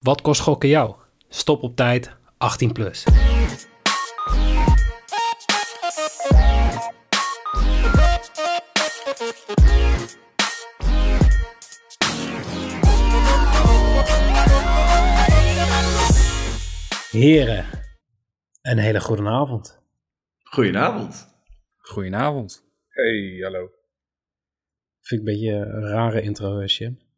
Wat kost gokken jou? Stop op tijd, 18 plus. Heren, een hele goede avond. Goedenavond. Goedenavond. Hey, hallo. Vind ik een beetje een rare intro, Jim.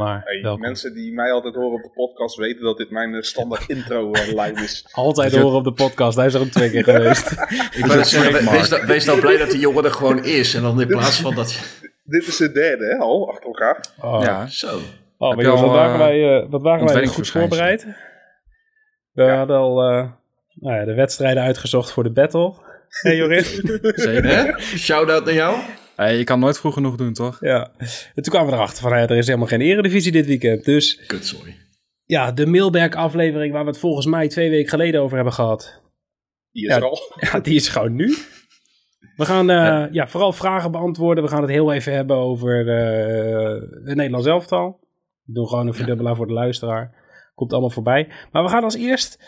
Maar Hey, mensen die mij altijd horen op de podcast weten dat dit mijn eh, standaard intro-lijn is. Altijd Dus horen op de podcast, hij is er ook twee keer geweest. Ik zeggen, we- wees, nou, wees nou blij dat die jongen er gewoon is. En dan in plaats van dat je... dit is de derde, hè, al, achter elkaar. Oh, Ja, Zo. Oh, maar jongens, al, wat waren eh, wij, eh, wat waren wij goed voorbereid? We hadden al eh, nou ja, de wedstrijden uitgezocht voor de battle. Hé Joris? zeker. Hè? Shout-out naar jou. Hey, je kan nooit vroeg genoeg doen, toch? ja. En toen kwamen we erachter van, ja, er is helemaal geen eredivisie dit weekend. Dus Kutzooi. ja, de Milberg aflevering waar we het volgens mij twee weken geleden over hebben gehad. Die is Ja. er al. Ja, die is gewoon nu. We gaan eh, ja. vooral vragen beantwoorden. We gaan het heel even hebben over eh het Nederlands elftal. We doen gewoon een verdubbelaar voor de luisteraar. Komt allemaal voorbij. Maar we gaan als eerst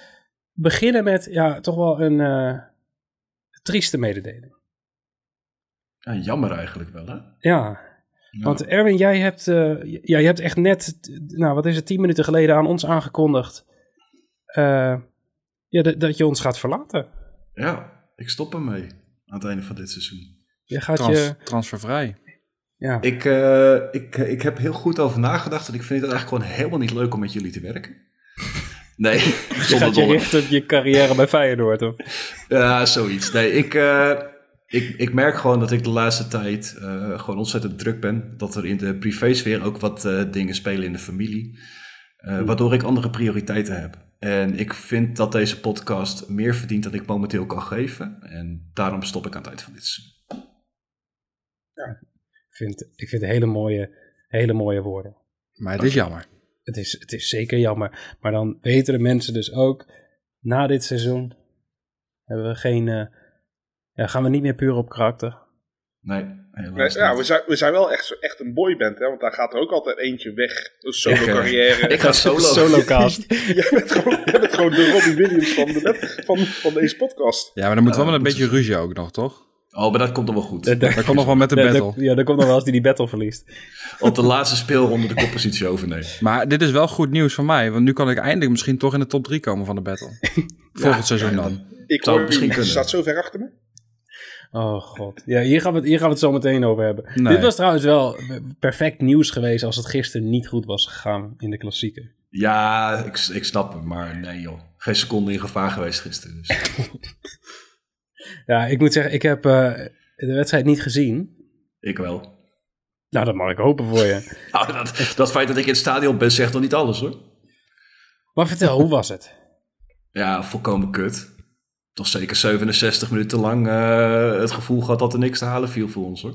beginnen met ja, toch wel een eh, trieste mededeling. Ja, jammer eigenlijk wel, hè? Ja, Ja. want Erwin, jij hebt, eh, ja, je hebt echt net, nou wat is het, tien minuten geleden aan ons aangekondigd eh, ja, dat- dat je ons gaat verlaten. Ja, ik stop ermee aan het einde van dit seizoen. Je gaat Trans, je, Transfervrij. ja, Ik, eh, ik, ik heb heel goed over nagedacht en ik vind het eigenlijk gewoon helemaal niet leuk om met jullie te werken. Nee, je gaat je dolle. richten op je carrière bij Feyenoord. Of? Ja, zoiets. Nee, ik, eh, ik, ik merk gewoon dat ik de laatste tijd eh, gewoon ontzettend druk ben. Dat er in de privésfeer ook wat eh, dingen spelen in de familie. eh, waardoor ik andere prioriteiten heb. En ik vind dat deze podcast meer verdient dan ik momenteel kan geven. En daarom stop ik aan het eind van dit seizoen. Ik vind, ik vind hele mooie, hele mooie woorden. Maar het is jammer. Het is, het is zeker jammer. Maar dan weten de mensen dus ook, na dit seizoen hebben we geen, eh, ja, gaan we niet meer puur op karakter. Nee, Nee, ja, niet. we zijn, we zijn wel echt, zo- echt een boyband, hè, want daar gaat er ook altijd eentje weg. Een solo carrière. Ik ga solo. Solocast. jij, bent gewoon, jij bent gewoon de Robbie Williams van, de, van, van deze podcast. Ja, maar dan moet wel Ja, met een moet beetje ruzie ook nog, toch? Oh, maar dat komt dan wel goed. Dat- dat- Dat komt nog wel met de battle. dat- Ja, dan komt nog wel als die die battle verliest. Op de laatste speelronde de koppositie overnemen. Maar dit is wel goed nieuws voor mij, want nu kan ik eindelijk misschien toch in de top 3 komen van de battle. Volgend seizoen dan. Ik Zou hoor, misschien kunnen. staat zo ver achter me. Oh god. Ja, hier gaan we het, hier gaan we het zo meteen over hebben. Nee. Dit was trouwens wel perfect nieuws geweest als het gisteren niet goed was gegaan in de klassieker. Ja, ik, ik snap hem, maar nee joh. Geen seconde in gevaar geweest gisteren. Dus. Ja, ik moet zeggen, ik heb eh, de wedstrijd niet gezien. ik wel. Nou, dat mag ik hopen voor je. Nou, dat, dat feit dat ik in het stadion ben zegt nog niet alles hoor. Maar vertel, hoe was het? Ja, volkomen kut. Toch zeker 67 minuten lang eh, het gevoel gehad dat er niks te halen viel voor ons hoor.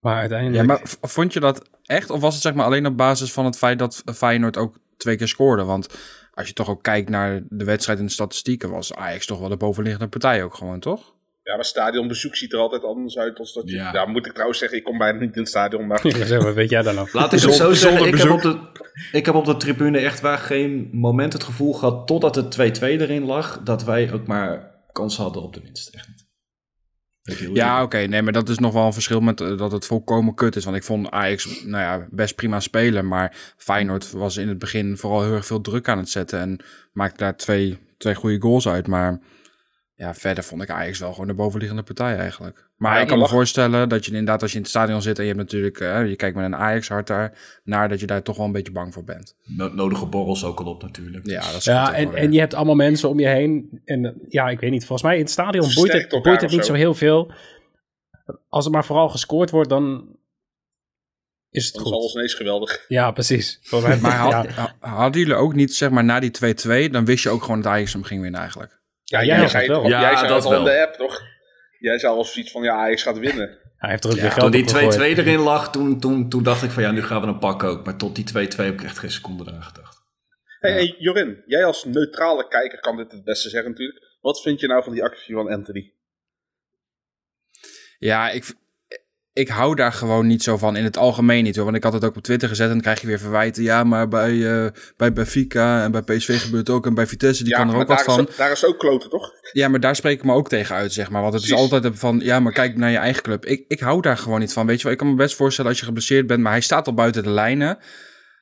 Maar uiteindelijk... Ja, maar vond je dat echt? Of was het zeg maar alleen op basis van het feit dat Feyenoord ook twee keer scoorde? Want als je toch ook kijkt naar de wedstrijd en de statistieken, was Ajax toch wel de bovenliggende partij ook gewoon, toch? Ja, maar stadionbezoek ziet er altijd anders uit als dat je... Ja. Ja. moet ik trouwens zeggen, ik kom bijna niet in het stadion, maar... Ja, zeg, wat weet jij dan nog? Laat ik het zo zeggen, ik heb, op de, ik heb op de tribune echt waar geen moment het gevoel gehad, totdat het 2-2 erin lag, dat wij ook maar kans hadden op de winst. Echt niet. Ja, oké. nee, maar dat is nog wel een verschil met eh, dat het volkomen kut is. Want ik vond Ajax nou ja, best prima spelen. Maar Feyenoord was in het begin vooral heel erg veel druk aan het zetten. En maakte daar twee, twee goede goals uit. Maar ja, verder vond ik Ajax wel gewoon de bovenliggende partij eigenlijk. Maar Ja, ik kan me voorstellen dat je inderdaad als je in het stadion zit... en je hebt natuurlijk, eh, je kijkt met een Ajax hart daar... naar dat je daar toch wel een beetje bang voor bent. No- nodige borrels ook al op natuurlijk. Ja, dat is Ja, goed en, en je hebt allemaal mensen om je heen. En ja, ik weet niet, volgens mij in het stadion boeit het, boeit het niet zo. zo heel veel. Als er maar vooral gescoord wordt, dan is het Dat is alles goed. ineens geweldig. Ja, precies. Maar had- ja, hadden jullie ook niet, zeg maar, na die 2-2... dan wist je ook gewoon dat Ajax hem ging winnen eigenlijk? Ja, jij zei wel. Ja, jij zei dat al in wel. de app, toch? Jij zei al zoiets van, ja, Ajax gaat winnen. Hij heeft er ook Ja, weer toen geld die op gegooid. 2-2 erin lag, toen, toen, toen dacht ik van ja, nu gaan we een pak ook. Maar tot die 2-2 heb ik echt geen seconde eraan gedacht. Hey, hey, Jorin, jij als neutrale kijker kan dit het beste zeggen natuurlijk. Wat vind je nou van die actie van Anthony? Ja, ik, ik hou daar gewoon niet zo van in het algemeen niet hoor. Want ik had het ook op Twitter gezet en dan krijg je weer verwijten. Ja, maar bij, eh bij Benfica en bij PSV gebeurt het ook. En bij Vitesse, die ja, kan er ook wat van. Daar is ook kloten, toch? Ja, maar daar spreek ik me ook tegen uit, zeg maar. Want het is altijd van, ja, maar kijk naar je eigen club. Ik, ik hou daar gewoon niet van, weet je wel. Ik kan me best voorstellen als je geblesseerd bent, maar hij staat al buiten de lijnen.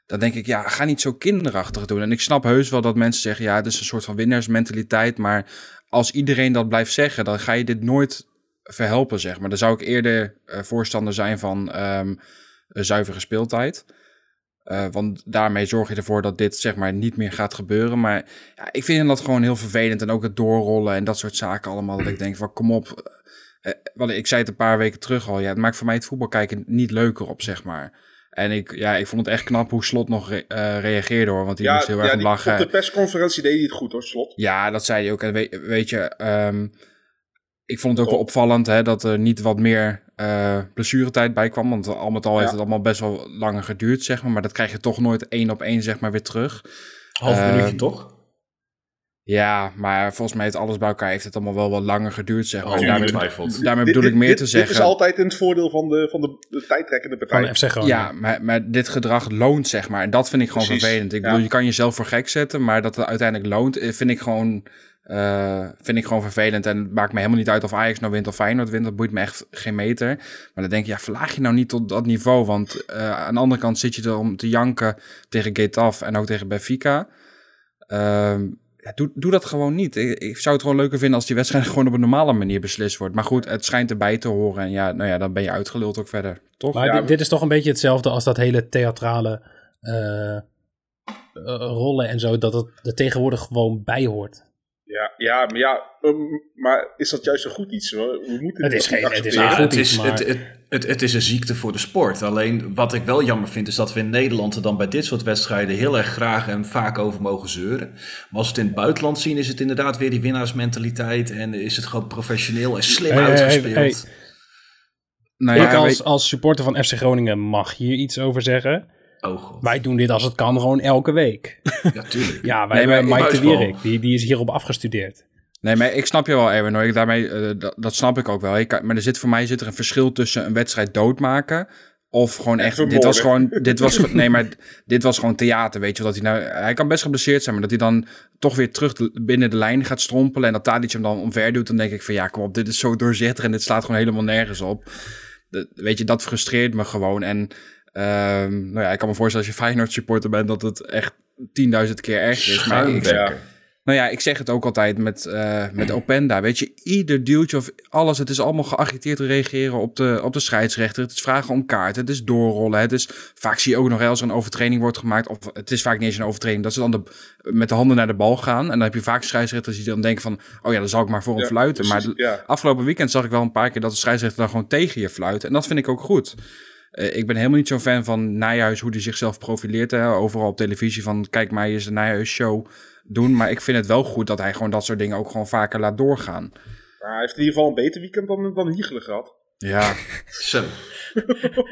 Dan denk ik, ja, ga niet zo kinderachtig doen. En ik snap heus wel dat mensen zeggen, ja, het is een soort van winnaarsmentaliteit. Maar als iedereen dat blijft zeggen, dan ga je dit nooit verhelpen, zeg maar. Dan zou ik eerder eh, voorstander zijn van ehm, zuivere speeltijd. Eh, want daarmee zorg je ervoor dat dit zeg maar niet meer gaat gebeuren. Maar ja, ik vind dat gewoon heel vervelend. En ook het doorrollen en dat soort zaken allemaal. Dat ik denk van kom op. Want ik zei het een paar weken terug al. Ja, het maakt voor mij het voetbal kijken niet leuker op, zeg maar. En ik, ja, ik vond het echt knap hoe Slot nog re- reageerde hoor. Want die Ja, moest heel erg ja die, lachen. op de persconferentie deed hij het goed hoor, Slot. Ja, dat zei hij ook. En weet, weet je, ehm, ik vond het ook wel opvallend hè, dat er niet wat meer eh blessuretijd bij kwam. Want al met al heeft het allemaal best wel langer geduurd, zeg maar. Maar dat krijg je toch nooit één op één, zeg maar, weer terug. Half Eh, minuutje toch? Ja, maar volgens mij heeft alles bij elkaar heeft het allemaal wel wat langer geduurd, zeg maar. Oh, daarmee, daarmee bedoel ik meer dit- te zeggen. Dit is altijd in het voordeel van de, van de, de partij. Van. Ja, maar, maar dit gedrag loont, zeg maar. En dat vind ik gewoon Precies, vervelend. Ik ja. bedoel, je kan jezelf voor gek zetten, maar dat het uiteindelijk loont, eh, vind ik gewoon, eh, vind ik gewoon vervelend. En het maakt me helemaal niet uit of Ajax nou wint of Feyenoord wint. Dat boeit me echt geen meter. Maar dan denk je, ja, verlaag je nou niet tot dat niveau. Want eh, aan de andere kant zit je er om te janken tegen Getafe en ook tegen Benfica. Ehm, ja, doe, doe dat gewoon niet. Ik, ik zou het gewoon leuker vinden als die wedstrijd gewoon op een normale manier beslist wordt. Maar goed, het schijnt erbij te horen. En ja, nou ja, dan ben je uitgeluld ook verder. Toch? Maar Ja, dit, dit is toch een beetje hetzelfde als dat hele theatrale eh, rollen en zo, dat het er tegenwoordig gewoon bij hoort. Ja, ja, maar ja, ehm, maar is dat juist een goed iets? hoor? We moeten Het dit is geen- het is geen goed het, iets, is, maar- het, het, het, het is een ziekte voor de sport. Alleen wat ik wel jammer vind, is dat we in Nederland er dan bij dit soort wedstrijden heel erg graag en vaak over mogen zeuren. Maar als we het in het buitenland zien, is het inderdaad weer die winnaarsmentaliteit. En is het gewoon professioneel en slim Hey, hey, hey, uitgespeeld. hey. Nou ja, ik als, als supporter van FC Groningen mag hier iets over zeggen. Oh god. Wij doen dit als het kan gewoon elke week. Ja, tuurlijk. Ja, wij Nee, hebben Mike de. Wierik, die, die is hierop afgestudeerd. Nee, maar ik snap je wel, Erwin. hoor. Ik, daarmee, eh, dat, dat snap ik ook wel. Ik, maar er zit, voor mij zit er een verschil tussen een wedstrijd doodmaken... of gewoon echt... vermoorden. dit was gewoon... Dit was, nee, maar dit was gewoon theater, weet je. wel, Dat hij, nou, hij kan best geblesseerd zijn, maar dat hij dan toch weer terug de- binnen de lijn gaat strompelen... en dat Tadic hem dan omver doet, dan denk ik van... ja, kom op, dit is zo doorzichtig en dit slaat gewoon helemaal nergens op. Dat- weet je, dat frustreert me gewoon. En ehm, nou ja, ik kan me voorstellen als je Feyenoord supporter bent... dat het echt 10.000 keer erger is. Maar ik, nou ja, ik zeg het ook altijd met, eh, met Openda. Weet je, ieder duwtje of alles, het is allemaal geagiteerd te reageren op de, op de scheidsrechter. Het is vragen om kaart, het is doorrollen. Het is, vaak zie je ook nog wel als er een overtreding wordt gemaakt. Of het is vaak niet eens een overtreding, dat ze dan de, met de handen naar de bal gaan. En dan heb je vaak scheidsrechters die dan denken van, oh ja, dan zal ik maar voor hem Ja, fluiten. Maar precies, de- ja. afgelopen weekend zag ik wel een paar keer dat de scheidsrechter dan gewoon tegen je fluit. En dat vind ik ook goed. Eh, ik ben helemaal niet zo'n fan van Nijhuis, hoe hij zichzelf profileert. Hè. Overal op televisie van, kijk mij eens de Nijhuis show doen. Maar ik vind het wel goed dat hij gewoon dat soort dingen ook gewoon vaker laat doorgaan. Maar hij heeft in ieder geval een beter weekend dan, dan Hiegelen gehad. Ja, Zo.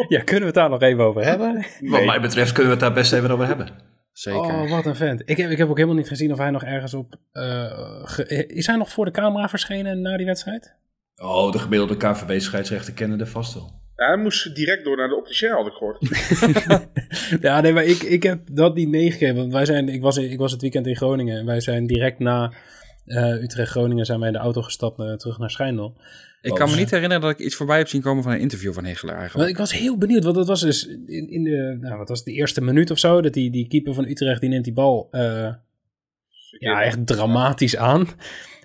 Ja, kunnen we het daar nog even over hebben? Wat mij betreft kunnen we het daar best even over hebben. zeker. Oh, wat een vent. Ik heb, ik heb ook helemaal niet gezien of hij nog ergens op... eh, ge- is hij nog voor de camera verschenen na die wedstrijd? Oh, de gemiddelde KVB-scheidsrechter kennen de vast wel. Ja, hij moest direct door naar de opticien, had ik gehoord. Ja, nee, maar ik, ik heb dat niet meegegeven. Want wij zijn, ik, was, ik was het weekend in Groningen. En wij zijn direct na eh, Utrecht-Groningen zijn wij in de auto gestapt eh, terug naar Schijndel. ik kan me niet herinneren dat ik iets voorbij heb zien komen van een interview van Hegelaar Maar eigenlijk. ik was heel benieuwd, want dat was dus in, in de, nou, wat was het, de eerste minuut of zo, dat die, die keeper van Utrecht, die neemt die bal eh, ja, echt dramatisch aan.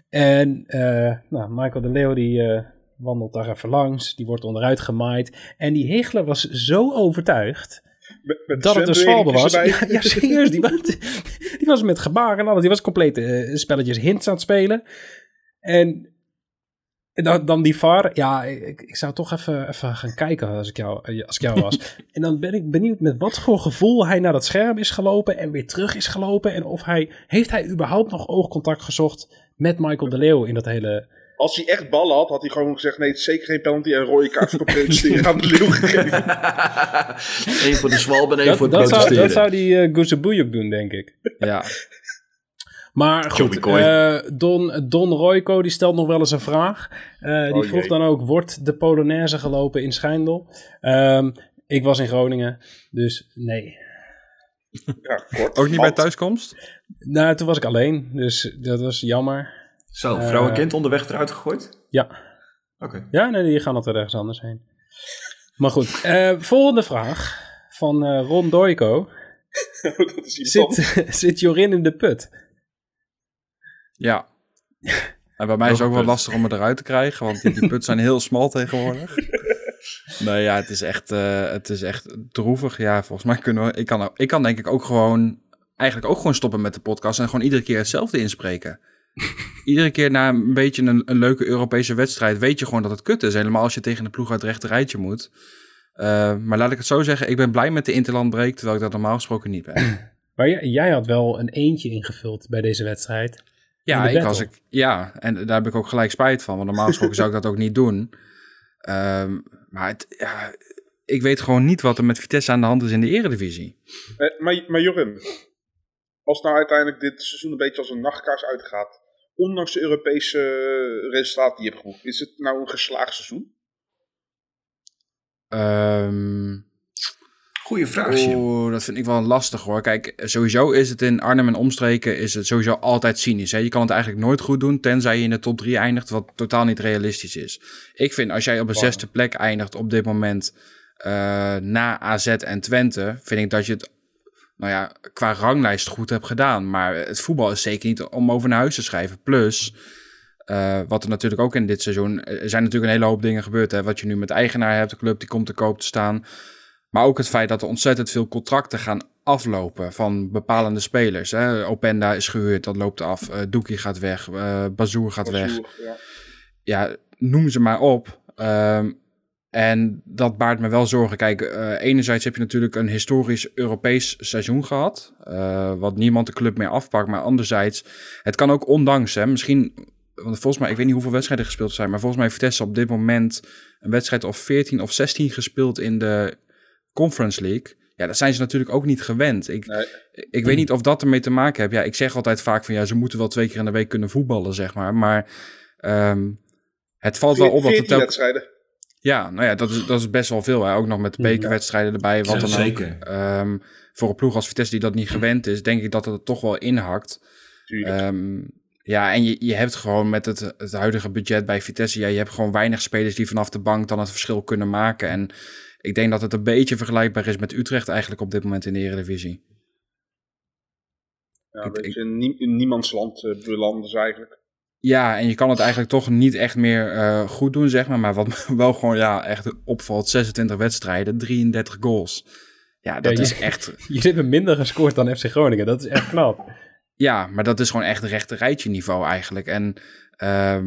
En eh, nou, Michael de Leeuw, die eh, wandelt daar even langs, die wordt onderuit gemaaid. En die Hegler was zo overtuigd Met, met dat het een zwalbe was. Ja, ja serieus, die was, die was met gebaren en alles, die was compleet eh, spelletjes hints aan het spelen. En en dan, dan die VAR, ja, ik, ik zou toch even, even gaan kijken als ik, jou, als ik jou was. en dan ben ik benieuwd met wat voor gevoel hij naar dat scherm is gelopen en weer terug is gelopen. En of hij, heeft hij überhaupt nog oogcontact gezocht met Michael de Leeuw in dat hele... Als hij echt ballen had, had hij gewoon gezegd: nee, het is zeker geen penalty en een rode kaart voor protesteren aan de leeuw gegeven. Eén voor de zwalbe en één Dat, voor het dat, zou, protesteren. dat zou die uh, Goezeboei ook doen, denk ik. Ja, Maar goed, eh, Don, Don Royco die stelt nog wel eens een vraag. Eh, die Oh, vroeg dan ook, wordt de Polonaise gelopen in Schijndel? Ehm, ik was in Groningen, dus nee. Ja, kort. Ook niet bij thuiskomst? Nou, toen was ik alleen, dus dat was jammer. Zo, Eh, vrouw en kind onderweg eruit gegooid? Ja, Oké. ja nee, die gaan altijd ergens anders heen. Maar goed, eh, volgende vraag van eh, Ron Doiko. dat is Zit, zit Jorin in de put? Ja. En bij mij is het ook wel put. lastig om het eruit te krijgen, want die, die putten zijn heel smal tegenwoordig. Nee, ja, het is echt, eh, het is echt droevig. Ja, volgens mij kunnen we... Ik kan, ik kan denk ik ook gewoon... Eigenlijk ook gewoon stoppen met de podcast en gewoon iedere keer hetzelfde inspreken. Iedere keer na een beetje een, een leuke Europese wedstrijd weet je gewoon dat het kut is. Helemaal als je tegen de ploeg uit het rechte rijtje moet. Eh, maar laat ik het zo zeggen, ik ben blij met de interlandbreak, terwijl ik dat normaal gesproken niet ben. Maar jij, jij had wel een eentje ingevuld bij deze wedstrijd. Ja, ik was ik, ja, en daar heb ik ook gelijk spijt van. Want normaal gesproken zou ik dat ook niet doen. Ehm, maar het, ja, ik weet gewoon niet wat er met Vitesse aan de hand is in de eredivisie. Eh, maar, maar Jorim, als nou uiteindelijk dit seizoen een beetje als een nachtkaars uitgaat, ondanks de Europese eh, resultaten die je hebt geboekt, is het nou een geslaagd seizoen? Ehm Goeie vraag. Oeh, dat vind ik wel lastig hoor. Kijk, sowieso is het in Arnhem en omstreken is het sowieso altijd cynisch. Hè? Je kan het eigenlijk nooit goed doen, tenzij je in de top 3 eindigt, wat totaal niet realistisch is. Ik vind als jij op een zesde plek eindigt op dit moment eh, na AZ en Twente, vind ik dat je het nou ja, qua ranglijst goed hebt gedaan. Maar het voetbal is zeker niet om over naar huis te schrijven. Plus, eh, wat er natuurlijk ook in dit seizoen... Er zijn natuurlijk een hele hoop dingen gebeurd. Hè? Wat je nu met eigenaar hebt, de club die komt te koop te staan. Maar ook het feit dat er ontzettend veel contracten gaan aflopen van bepalende spelers. Hè? Openda is gehuurd, dat loopt af. Eh Doekie gaat weg, eh Bazoer gaat weg ja, noem ze maar op. Ehm, en dat baart me wel zorgen. Kijk, eh, enerzijds heb je natuurlijk een historisch Europees seizoen gehad. eh, wat niemand de club meer afpakt. Maar anderzijds, het kan ook ondanks. Hè, misschien, want volgens mij, ik weet niet hoeveel wedstrijden gespeeld zijn. Maar volgens mij heeft Vitesse op dit moment een wedstrijd of 14 of 16 gespeeld in de Conference League. Ja, dat zijn ze natuurlijk ook niet gewend. Ik, Nee. ik weet niet of dat ermee te maken heeft. Ja, ik zeg altijd vaak van ja, ze moeten wel twee keer in de week kunnen voetballen, zeg maar. Maar ehm, het valt wel op dat het 14 ook... Ja, nou ja, dat is, dat is best wel veel. Hè? Ook nog met de bekerwedstrijden erbij, wat dan zeker. ook. Ehm, voor een ploeg als Vitesse die dat niet gewend is, denk ik dat het er toch wel inhakt. Ehm, ja, en je, je hebt gewoon met het, het huidige budget bij Vitesse, ja, je hebt gewoon weinig spelers die vanaf de bank dan het verschil kunnen maken. En ik denk dat het een beetje vergelijkbaar is met Utrecht eigenlijk op dit moment in de Eredivisie. ja, een beetje in, nie- in niemands land eh, belanden ze eigenlijk. Ja, en je kan het eigenlijk toch niet echt meer eh, goed doen, zeg maar. Maar wat wel gewoon ja, echt opvalt, 26 wedstrijden, 33 goals. Ja, dat Ja, is je- echt... Jullie hebben minder gescoord dan FC Groningen. Dat is echt knap. Ja, maar dat is gewoon echt rechte rijtje niveau eigenlijk. En ehm,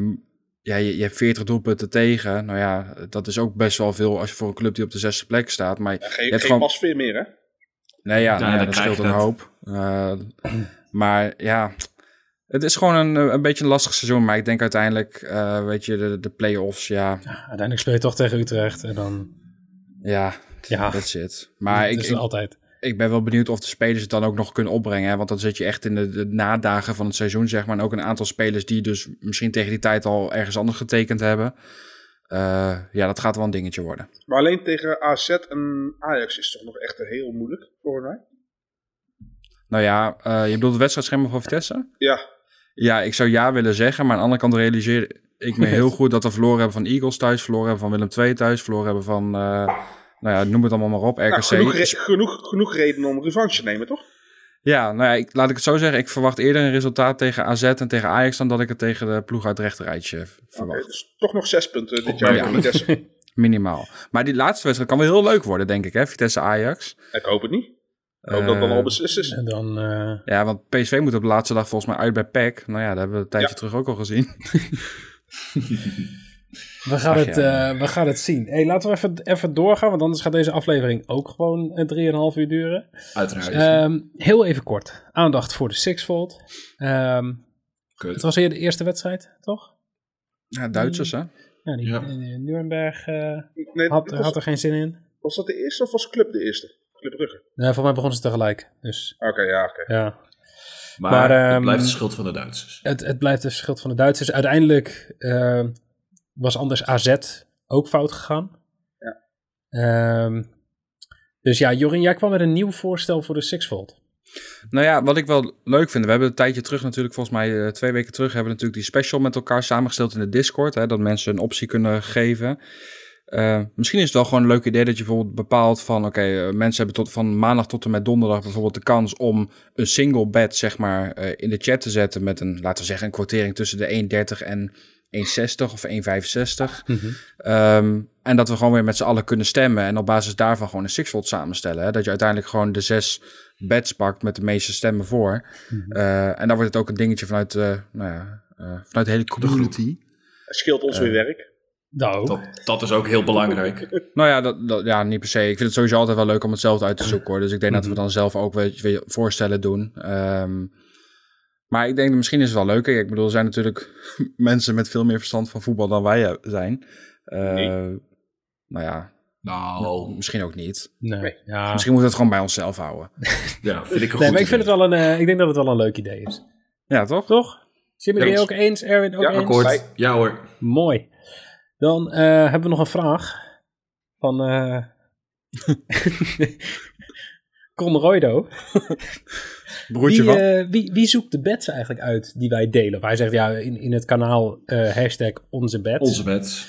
ja, je, je hebt 40 doelpunten tegen. Nou ja, dat is ook best wel veel als je voor een club die op de zesde plek staat. Maar Ja, geen hebt geen gewoon- pasveer meer, hè? nee, ja, Ja, nou ja, dat scheelt je een dat. hoop. Eh, maar ja, het is gewoon een, een beetje een lastig seizoen. Maar ik denk uiteindelijk, eh, weet je, de, de play-offs, ja, Uiteindelijk speel je toch tegen Utrecht. En dan, ja, ja, that's it. Maar dat ik, is ik, altijd. ik ben wel benieuwd of de spelers het dan ook nog kunnen opbrengen. Hè? Want dan zit je echt in de, de nadagen van het seizoen, zeg maar. En ook een aantal spelers die dus misschien tegen die tijd al ergens anders getekend hebben. Eh, ja, dat gaat wel een dingetje worden. Maar alleen tegen AZ en Ajax is toch nog echt heel moeilijk, voor mij. Nou ja, eh, je bedoelt het wedstrijdschema van Vitesse? Ja, Ja, ik zou ja willen zeggen. Maar aan de andere kant realiseer ik me heel goed dat we verloren hebben van Eagles thuis. Verloren hebben van Willem II thuis. Verloren hebben van, eh, nou ja, noem het allemaal maar op, RKC. nou, genoeg, re- genoeg, genoeg reden om revanche te nemen, toch? Ja, nou ja, ik, laat ik het zo zeggen. Ik verwacht eerder een resultaat tegen AZ en tegen Ajax... dan dat ik het tegen de ploeg uit het rechterrijtje verwacht. Dus toch nog zes punten dit jaar voor Vitesse. Minimaal. Maar die laatste wedstrijd kan wel heel leuk worden, denk ik, hè? Vitesse-Ajax. Ik hoop het niet. Hoop dat dan Eh, al beslist is. En dan, eh, Ja, want PSV moet op de laatste dag volgens mij uit bij PEC. Nou ja, dat hebben we een tijdje Ja. terug ook al gezien. we, gaan Ach, het, ja. eh, we gaan het zien. Hey, laten we even, even doorgaan, want anders gaat deze aflevering ook gewoon eh, 3,5 uur duren. Uiteraard. Ehm, heel even kort. Aandacht voor de Sixfold. Ehm Kut. het was hier de eerste wedstrijd, toch? Ja, Duitsers, hè? Ja, die Ja. in Nuremberg eh, Nee, had, was, had er geen zin in. was dat de eerste of was Club de eerste? Club Brugge. Nee, voor mij begon ze tegelijk. Dus Oké, ja, oké. ja. Maar, Maar, het ehm, blijft de schuld van de Duitsers. Het, het blijft de schuld van de Duitsers. Uiteindelijk eh, was anders AZ ook fout gegaan. Ja. Ehm, dus ja, Jorin, jij kwam met een nieuw voorstel voor de Sixfold. Nou ja, wat ik wel leuk vind, we hebben een tijdje terug natuurlijk, volgens mij eh, twee weken terug, hebben we natuurlijk die special met elkaar samengesteld in de Discord, hè, dat mensen een optie kunnen geven. Eh, misschien is het wel gewoon een leuk idee dat je bijvoorbeeld bepaalt van, oké, eh, mensen hebben tot, van maandag tot en met donderdag bijvoorbeeld de kans om een single bed, zeg maar, eh, in de chat te zetten met een, laten we zeggen, een quotering tussen de 1,30 en 1,60 of 1,65. Ehm, en dat we gewoon weer met z'n allen kunnen stemmen en op basis daarvan gewoon een sixfold samenstellen. Hè? Dat je uiteindelijk gewoon de zes bets pakt met de meeste stemmen voor. Eh, en dan wordt het ook een dingetje vanuit, eh, nou ja, eh, vanuit de hele community. Het scheelt ons weer werk. Nou, Dat, dat is ook heel belangrijk. Nou ja, dat, dat, ja, niet per se. Ik vind het sowieso altijd wel leuk om het zelf uit te zoeken hoor. Dus ik denk dat we dan zelf ook weer, weer voorstellen doen. Ehm, maar ik denk dat misschien is het wel leuker. Ik bedoel, er zijn natuurlijk mensen met veel meer verstand van voetbal dan wij eh, zijn. Eh, Nee. Nou ja, Nou, misschien ook niet. nee. Ja. Misschien moeten we het gewoon bij onszelf houden. ja, vind ik een Nee, goed maar ik vind het wel een, eh, ik denk dat het wel een leuk idee is. Ja, toch? Toch? Jimmy, ben je ook eens? Erwin ook Ja, eens? Akkoord. Ja hoor. Mooi. Dan eh, hebben we nog een vraag van eh Conroido. Broertje Wie, van. eh, wie, wie zoekt de bets eigenlijk uit die wij delen? Of hij zegt ja, in, in het kanaal hashtag onze bets. Onze bed.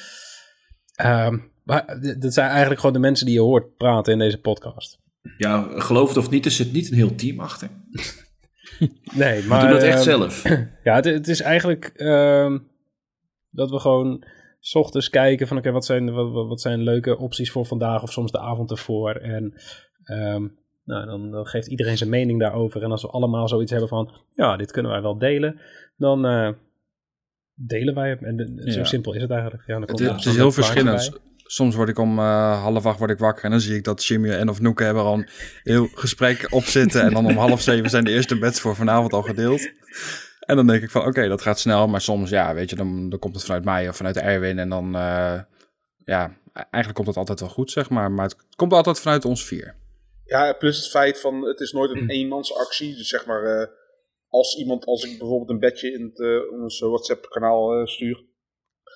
Ehm, maar dat zijn eigenlijk gewoon de mensen die je hoort praten in deze podcast. Ja, geloof het of niet, er zit niet een heel team achter. Nee, We maar... doen het echt ehm, zelf. Ja, het, het is eigenlijk ehm, dat we gewoon 's ochtends kijken van oké, wat, zijn, wat, wat- zijn leuke opties voor vandaag of soms de avond ervoor. En ehm, nou, dan, dan geeft iedereen zijn mening daarover. En als we allemaal zoiets hebben van ja, dit kunnen wij wel delen, dan eh, delen wij het. En de- zo simpel is het eigenlijk. Ja, dan Het komt is, het zo'n is heel verschillend. bij. Soms word ik om eh, half acht word ik wakker en dan zie ik dat Jimmy en of Noeke hebben al een heel gesprek op zitten. En dan om half zeven zijn de eerste bets voor vanavond al gedeeld. En dan denk ik van oké, dat gaat snel. Maar soms, ja, weet je, dan, dan komt het vanuit mij of vanuit Erwin. En dan, eh, ja, eigenlijk komt het altijd wel goed, zeg maar. Maar het komt altijd vanuit ons vier. Ja, plus het feit van het is nooit een eenmansactie. Dus zeg maar, eh, als iemand, als ik bijvoorbeeld een bedje in het, eh, ons WhatsApp kanaal eh, stuur,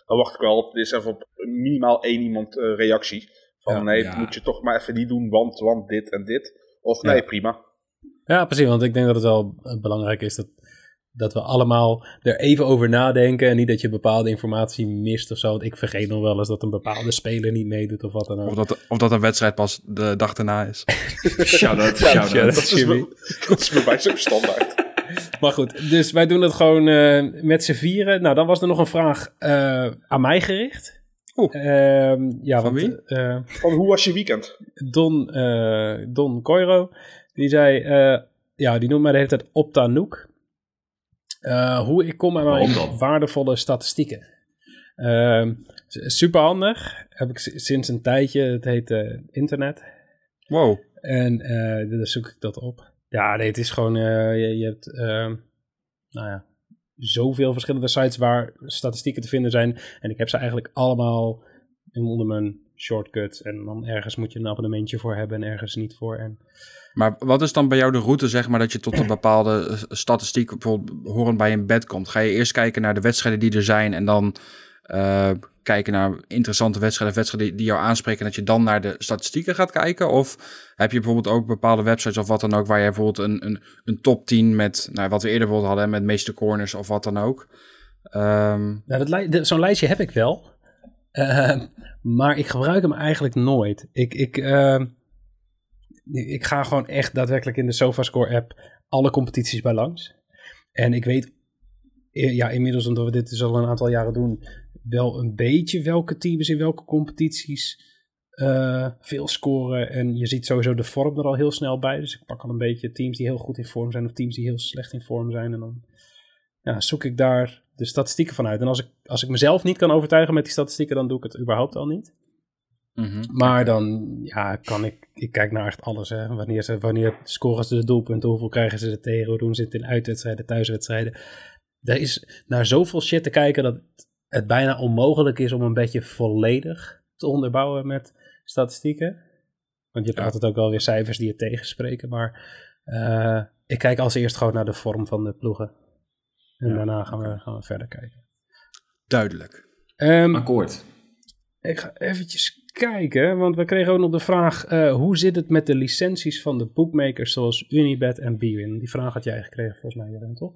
dan wacht ik wel op, is even op minimaal één iemand reactie. Van Ja. nee, Ja. moet je toch maar even niet doen, want, want dit en dit. Of Ja. nee, prima. Ja, precies. Want ik denk dat het wel belangrijk is dat, dat we allemaal er even over nadenken. En niet dat je bepaalde informatie mist of zo. Want ik vergeet nog wel eens dat een bepaalde speler niet meedoet of wat dan ook. Of dat, of dat een wedstrijd pas de dag erna is. Shout-out, shout-out. Dat is, Jimmy. wel- dat is bij mij zo standaard. Maar goed, dus wij doen het gewoon eh, met z'n vieren. Nou, dan was er nog een vraag eh, aan mij gericht. Oeh. Ehm, ja, Van want, wie? eh, Van hoe was je weekend? Don, eh Don Coiro, die zei, eh, ja, die noemt mij de hele tijd Optanoek. Eh hoe ik kom aan mijn waardevolle statistieken. Ehm super handig. Heb ik sinds een tijdje. Het heet eh, internet. Wow. En eh dan zoek ik dat op. Ja, nee, het is gewoon, je, je hebt, ehm, nou ja, zoveel verschillende sites waar statistieken te vinden zijn. En ik heb ze eigenlijk allemaal onder mijn shortcuts. En dan ergens moet je een abonnementje voor hebben en ergens niet voor. En Maar wat is dan bij jou de route, zeg maar, dat je tot een bepaalde eh, statistiek, bijvoorbeeld horend bij een bed komt? Ga je eerst kijken naar de wedstrijden die er zijn en dan eh, kijken naar interessante wedstrijden, wedstrijden die, jou aanspreken en dat je dan naar de statistieken gaat kijken? Of heb je bijvoorbeeld ook bepaalde websites of wat dan ook, waar je bijvoorbeeld een, een, een top 10 met, nou, wat we eerder bijvoorbeeld hadden, met meeste corners of wat dan ook? Nou, dat li- zo'n lijstje heb ik wel. Ehm, maar ik gebruik hem eigenlijk nooit. Ik, ik, ehm, ik ga gewoon echt daadwerkelijk in de SofaScore app alle competities bij langs. En ik weet, ja, inmiddels omdat we dit dus al een aantal jaren doen, wel een beetje welke teams in welke competities eh, veel scoren. En je ziet sowieso de vorm er al heel snel bij. Dus ik pak al een beetje teams die heel goed in vorm zijn of teams die heel slecht in vorm zijn. En dan ja, zoek ik daar de statistieken van uit. En als ik, als ik mezelf niet kan overtuigen met die statistieken, dan doe ik het überhaupt al niet. mhm. Maar dan ja, kan ik, ik kijk naar echt alles. Hè. Wanneer, ze, wanneer scoren ze de doelpunten, hoeveel krijgen ze er tegen, hoe doen ze het in uitwedstrijden, thuiswedstrijden. Er is naar zoveel shit te kijken dat het bijna onmogelijk is om een beetje volledig te onderbouwen met statistieken. Want je hebt Ja. altijd ook wel weer cijfers die je tegenspreken. Maar eh, ik kijk als eerst gewoon naar de vorm van de ploegen. En Ja, daarna gaan, we, gaan we verder kijken. Duidelijk. Ehm, Akkoord. ik ga eventjes kijken, want we kregen ook nog de vraag... eh, hoe zit het met de licenties van de bookmakers zoals Unibet en Bwin? Die vraag had jij gekregen volgens mij, Jeroen, toch?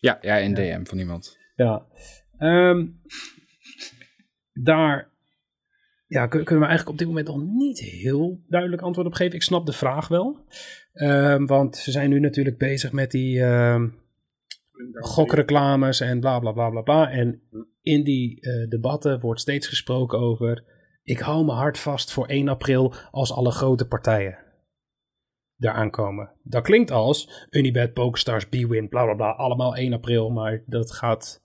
Ja, ja, in DM van iemand. Ja. Ehm, daar ja, kun- kunnen we eigenlijk op dit moment nog niet heel duidelijk antwoord op geven. Ik snap de vraag wel. Ehm, want ze zijn nu natuurlijk bezig met die gokreclames en bla bla bla bla bla. En in die eh, debatten wordt steeds gesproken over... ik hou me hard vast voor 1 april als alle grote partijen eraan komen. Dat klinkt als Unibet, PokerStars, Bwin, bla bla bla, allemaal 1 april, maar dat gaat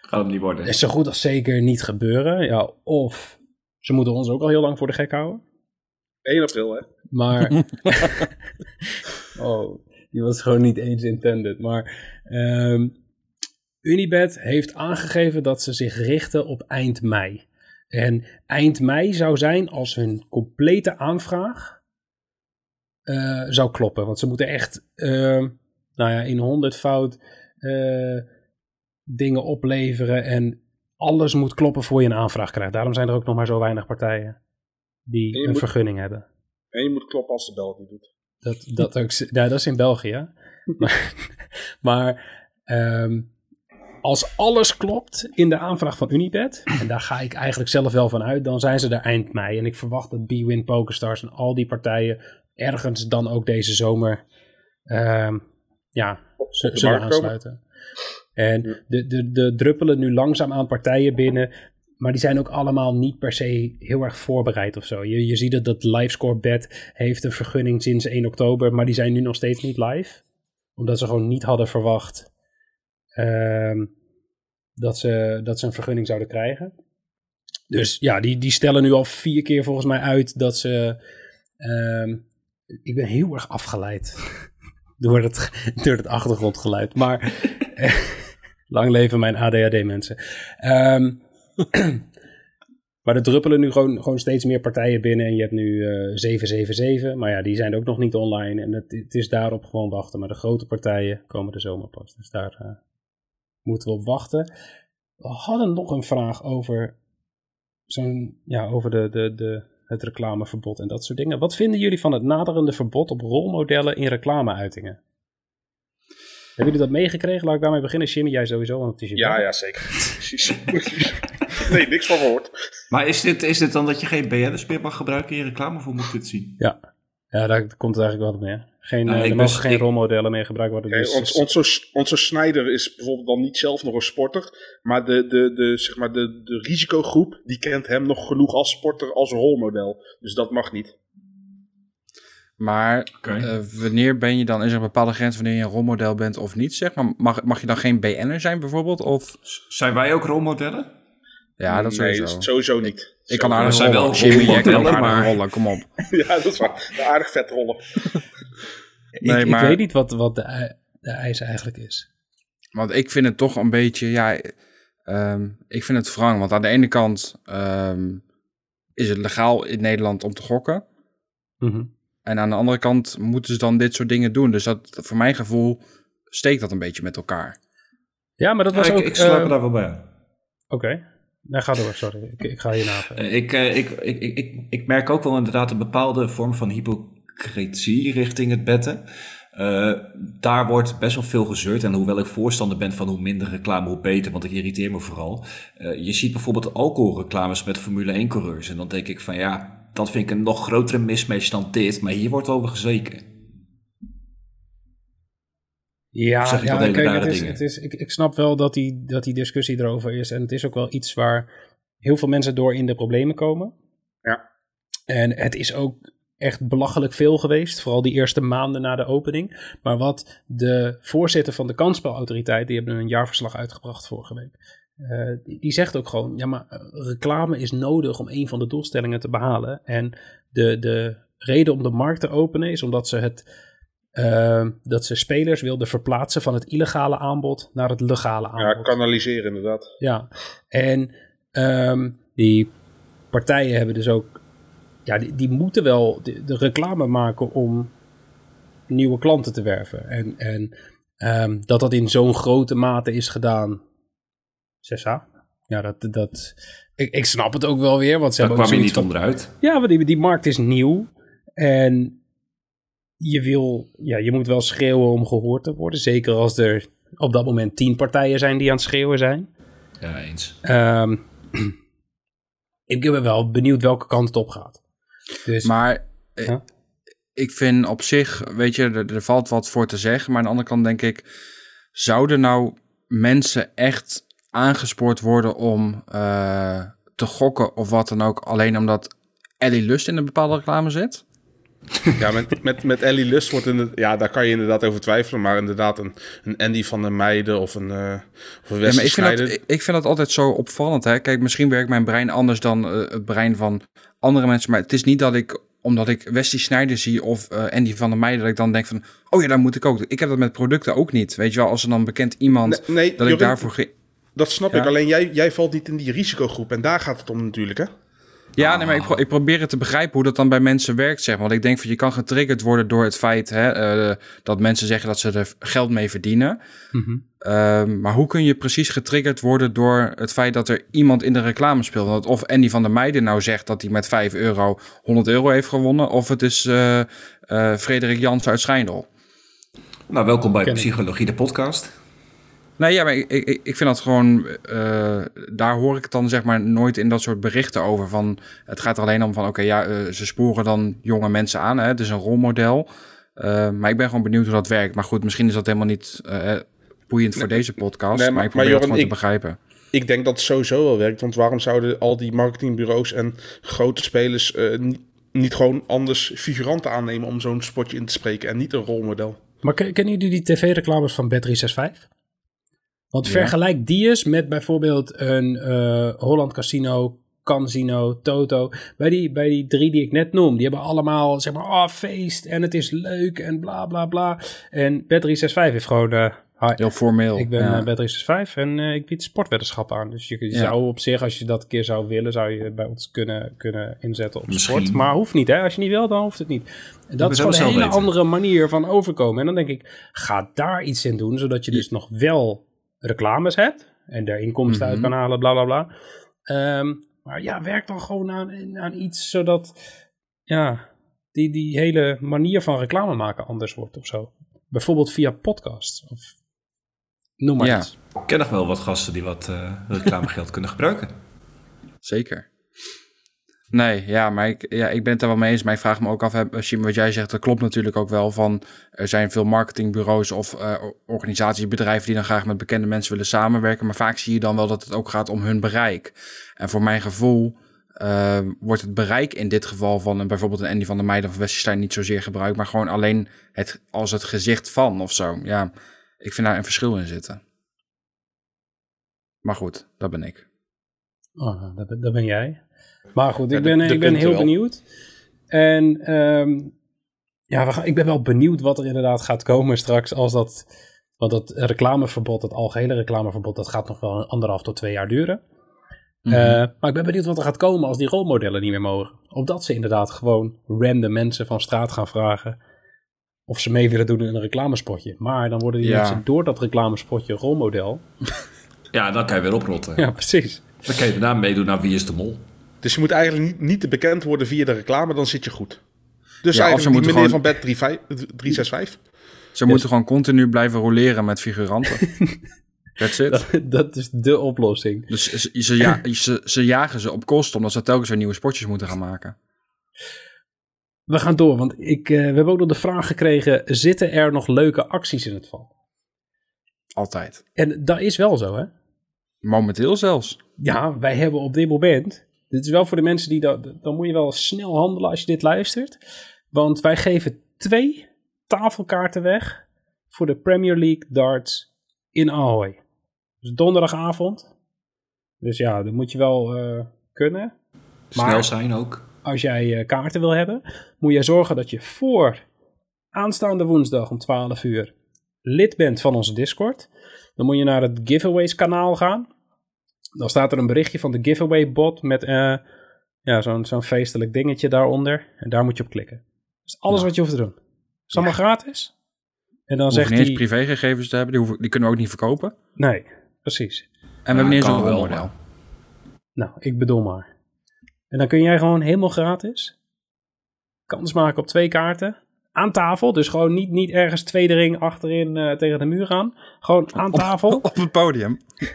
Gaat hem niet worden. is zo goed als zeker niet gebeuren. Ja, of ze moeten ons ook al heel lang voor de gek houden. 1 april, hè? Maar. oh, die was gewoon niet eens intended. Maar. ehm, Unibet heeft aangegeven dat ze zich richten op eind mei. En eind mei zou zijn als hun complete aanvraag eh, zou kloppen. Want ze moeten echt, ehm, nou ja, in 100 fout eh, dingen opleveren. En alles moet kloppen voor je een aanvraag krijgt. Daarom zijn er ook nog maar zo weinig partijen die een moet- vergunning hebben. En je moet kloppen als de bel het niet doet. Dat, dat, ook, ja, dat is in België. maar maar ehm, als alles klopt in de aanvraag van Unibet, en daar ga ik eigenlijk zelf wel van uit, dan zijn ze er eind mei. En ik verwacht dat B-Win, PokerStars en al die partijen ergens dan ook deze zomer ehm, ja, zullen komen. aansluiten. En de, de, de druppelen nu langzaam aan partijen binnen. Maar die zijn ook allemaal niet per se heel erg voorbereid of zo. Je, je ziet dat dat Livescore Bet heeft een vergunning sinds 1 oktober. Maar die zijn nu nog steeds niet live. Omdat ze gewoon niet hadden verwacht ehm, dat, ze, dat ze een vergunning zouden krijgen. Dus ja, die, die stellen nu al vier keer volgens mij uit dat ze... ehm, ik ben heel erg afgeleid door het, door het achtergrondgeluid. Maar lang leven mijn ADHD-mensen. Ehm, maar er druppelen nu gewoon, gewoon steeds meer partijen binnen. En je hebt nu eh 777. Maar ja, die zijn ook nog niet online. En het, het is daarop gewoon wachten. Maar de grote partijen komen de zomer pas. Dus daar eh, moeten we op wachten. We hadden nog een vraag over, zo'n, ja, over de, de, de, het reclameverbod en dat soort dingen. Wat vinden jullie van het naderende verbod op rolmodellen in reclameuitingen? Hebben jullie dat meegekregen? Laat ik daarmee beginnen. Jimmy, jij sowieso, want het is je Ja, ja, zeker. Nee, niks van gehoord. Maar is dit, is dit dan dat je geen BN'ers meer mag gebruiken in je reclame? Of hoe moet ik dit zien? Ja, ja daar komt het eigenlijk wel op neer. Geen, Nou, eh, er mogen geen ik- rolmodellen meer gebruikt worden. Kijk, dus- ons, onze, onze Snijder is bijvoorbeeld dan niet zelf nog een sporter. Maar, de, de, de, zeg maar de, de risicogroep die kent hem nog genoeg als sporter als rolmodel. Dus dat mag niet. Maar Oké. eh, wanneer ben je dan, is er een bepaalde grens wanneer je een rolmodel bent of niet, zeg maar? Mag, mag je dan geen BN'er zijn bijvoorbeeld? Of, Zijn wij ook rolmodellen? Ja, dat nee, sowieso. sowieso niet. ik kan aardig zijn rollen. wel Jimmy, jij kan aardig maar- rollen, kom op. Ja, dat is waar. Aardig vet rollen. ik, nee, ik maar- weet niet wat, wat de, de eis eigenlijk is. Want ik vind het toch een beetje, ja, ehm, ik vind het wrang. Want aan de ene kant ehm, is het legaal in Nederland om te gokken. Mhm. En aan de andere kant moeten ze dan dit soort dingen doen. Dus dat, voor mijn gevoel steekt dat een beetje met elkaar. Ja, maar dat Ja, was ik, ook... ik sluit me daar wel bij. Oké, nou ga door, sorry. Ik, ik ga je. Eh, Ik, eh, ik, ik, ik, ik, merk ook wel inderdaad een bepaalde vorm van hypocrisie richting het betten. Eh, daar wordt best wel veel gezeurd. En hoewel ik voorstander ben van hoe minder reclame, hoe beter, want ik irriteer me vooral. Eh, je ziet bijvoorbeeld alcoholreclames met Formule 1-coureurs. En dan denk ik van ja, dat vind ik een nog grotere mismatch dan dit. Maar hier wordt over gezeken. Ja, zeg ik ja kijk, het is, dingen? het is, ik, ik snap wel dat die, dat die discussie erover is. En het is ook wel iets waar heel veel mensen door in de problemen komen. Ja. En het is ook echt belachelijk veel geweest. Vooral die eerste maanden na de opening. Maar wat de voorzitter van de kansspelautoriteit, die hebben een jaarverslag uitgebracht vorige week. eh, die, die zegt ook gewoon, ja maar eh, reclame is nodig om een van de doelstellingen te behalen. En de, de reden om de markt te openen is omdat ze het eh, dat ze spelers wilden verplaatsen van het illegale aanbod naar het legale Ja, aanbod. kanaliseren inderdaad. Ja, en ehm, die partijen hebben dus ook, ja, die, die moeten wel de, de reclame maken om nieuwe klanten te werven. En, en ehm, dat dat in zo'n grote mate is gedaan. 6A. Ja, dat, dat, ik, ik snap het ook wel weer. Want ze Daar kwam je niet van- onderuit. Ja, want die, die markt is nieuw. En je wil, ja, je moet wel schreeuwen om gehoord te worden. Zeker als er op dat moment tien partijen zijn die aan het schreeuwen zijn. Ja, eens. Ehm, ik ben wel benieuwd welke kant het op gaat. Dus Maar eh, Ja. ik vind op zich, weet je, er, er valt wat voor te zeggen. Maar aan de andere kant denk ik, zouden nou mensen echt aangespoord worden om eh, te gokken of wat dan ook, alleen omdat Ellie Lust in een bepaalde reclame zit? Ja, met, met, met Ellie Lust wordt in ja, daar kan je inderdaad over twijfelen. Maar inderdaad, een, een Andy van der Meijden of een, eh of een Ja, maar ik vind, dat, ik, vind dat altijd zo opvallend. Hè? Kijk, misschien werkt mijn brein anders dan eh, het brein van andere mensen. Maar het is niet dat ik, omdat ik Wesley Snijder zie of eh, Andy van der Meijden, dat ik dan denk van, oh ja, daar moet ik ook. Ik heb dat met producten ook niet. Weet je wel, als er dan bekend iemand, Nee, nee, dat ik daarvoor... dat snap Ja. ik. Alleen jij, jij valt niet in die risicogroep. En daar gaat het om natuurlijk, hè? Ja, nee, maar ik, pro- ik probeer het te begrijpen hoe dat dan bij mensen werkt, zeg maar. Want ik denk van, je kan getriggerd worden door het feit hè, eh, dat mensen zeggen dat ze er geld mee verdienen. mhm. Ehm, maar hoe kun je precies getriggerd worden door het feit dat er iemand in de reclame speelt? Want of Andy van der Meijden nou zegt dat hij met 5 euro 100 euro heeft gewonnen, of het is eh eh, Frederik Jans uit Schijndel. Nou, welkom bij Ken ik. Psychologie, de podcast. Nee, ja, maar ik, ik, ik vind dat gewoon, eh, daar hoor ik het dan zeg maar nooit in dat soort berichten over. Van, het gaat er alleen om van, oké, ja, eh, ze sporen dan jonge mensen aan, hè, het is een rolmodel. Eh, maar ik ben gewoon benieuwd hoe dat werkt. Maar goed, misschien is dat helemaal niet eh, boeiend voor deze podcast, nee, maar, maar- ik probeer maar het gewoon te begrijpen. Ik denk dat het sowieso wel werkt. Want waarom zouden al die marketingbureaus en grote spelers eh, niet, gewoon anders figuranten aannemen om zo'n spotje in te spreken en niet een rolmodel? Maar ken- kennen jullie die tv-reclames van Bet365? Want Ja. vergelijk die eens met bijvoorbeeld een eh, Holland Casino, Casino, Toto. Bij die, bij die drie die ik net noem, die hebben allemaal zeg maar, oh, feest en het is leuk en bla bla bla. En Bet365 heeft gewoon, eh, hi, Heel formeel. ik ben ja. eh, Bet365 en ik bied sportweddenschap aan. Dus je, je Ja. zou op zich, als je dat een keer zou willen, zou je bij ons kunnen, kunnen inzetten op Misschien. sport. Maar hoeft niet, hè. Als je niet wil, dan hoeft het niet. En dat is gewoon een hele weten. andere manier van overkomen. En dan denk ik, ga daar iets in doen, zodat je dus nog wel reclames hebt en daar inkomsten uit Mhm. kan halen, bla bla bla. Ehm, maar ja, werk dan gewoon aan, aan iets zodat ja, die, die hele manier van reclame maken anders wordt of zo. Bijvoorbeeld via podcasts of noem maar Ja. iets. Ik ken nog wel wat gasten die wat eh, reclamegeld kunnen gebruiken. Zeker. Nee, ja, maar ik, ja, ik ben het er wel mee eens. Maar ik vraag me ook af, Siem, wat jij zegt, dat klopt natuurlijk ook wel. Van, er zijn veel marketingbureaus of eh, organisaties, bedrijven die dan graag met bekende mensen willen samenwerken. Maar vaak zie je dan wel dat het ook gaat om hun bereik. En voor mijn gevoel eh, wordt het bereik in dit geval van een, bijvoorbeeld een Andy van der Meijden of Westerstein niet zozeer gebruikt. Maar gewoon alleen het, als het gezicht van of zo. Ja, ik vind daar een verschil in zitten. Maar goed, dat ben ik. Oh, dat, ben- dat ben jij. Maar goed, ik ben, de ik ben heel wel. benieuwd. En ehm, ja, we gaan, ik ben wel benieuwd wat er inderdaad gaat komen straks als dat... Want dat reclameverbod, dat algehele reclameverbod, dat gaat nog wel een anderhalf tot twee jaar duren. Mhm. Eh, maar ik ben benieuwd wat er gaat komen als die rolmodellen niet meer mogen. Of dat ze inderdaad gewoon random mensen van straat gaan vragen of ze mee willen doen in een reclamespotje. Maar dan worden die Ja. mensen door dat reclamespotje rolmodel. Ja, dan kan je weer oprotten. Ja, precies. Dan kan je daarna meedoen naar Wie is de Mol. Dus je moet eigenlijk niet, niet te bekend worden via de reclame, dan zit je goed. Dus Ja, ze eigenlijk die moeten meneer gewoon- van Bet 365. Ze moeten gewoon continu blijven roleren met figuranten. That's it. Dat, dat is de oplossing. Dus ze, ze, ja, ze, ze jagen ze op kosten, omdat ze telkens weer nieuwe spotjes moeten gaan maken. We gaan door, want ik, eh, we hebben ook nog de vraag gekregen: zitten er nog leuke acties in het val? Altijd. En dat is wel zo, hè? Momenteel zelfs. Ja, wij hebben op dit moment. Dit is wel voor de mensen die dat. Dan moet je wel snel handelen als je dit luistert. Want wij geven twee tafelkaarten weg voor de Premier League darts in Ahoy. Dus donderdagavond. Dus ja, dat moet je wel eh, kunnen. Snel Maar- zijn ook. Als jij eh, kaarten wil hebben, moet je zorgen dat je voor aanstaande woensdag om 12 uur lid bent van onze Discord. Dan moet je naar het giveaways kanaal gaan. Dan staat er een berichtje van de giveaway bot met eh, ja, zo'n zo'n feestelijk dingetje daaronder. En daar moet je op klikken. Dat is alles wat je hoeft te doen. is allemaal gratis. En dan We zegt niet eens privégegevens te hebben, die, hoeven, die kunnen we ook niet verkopen. Nee, precies. En we hebben niet eens kan een wel, rolmodel. Nou, ik bedoel maar. En dan kun jij gewoon helemaal gratis kans maken op twee kaarten. Aan tafel, dus gewoon niet, niet ergens tweede ring achterin eh, tegen de muur gaan. Gewoon aan tafel Op het podium.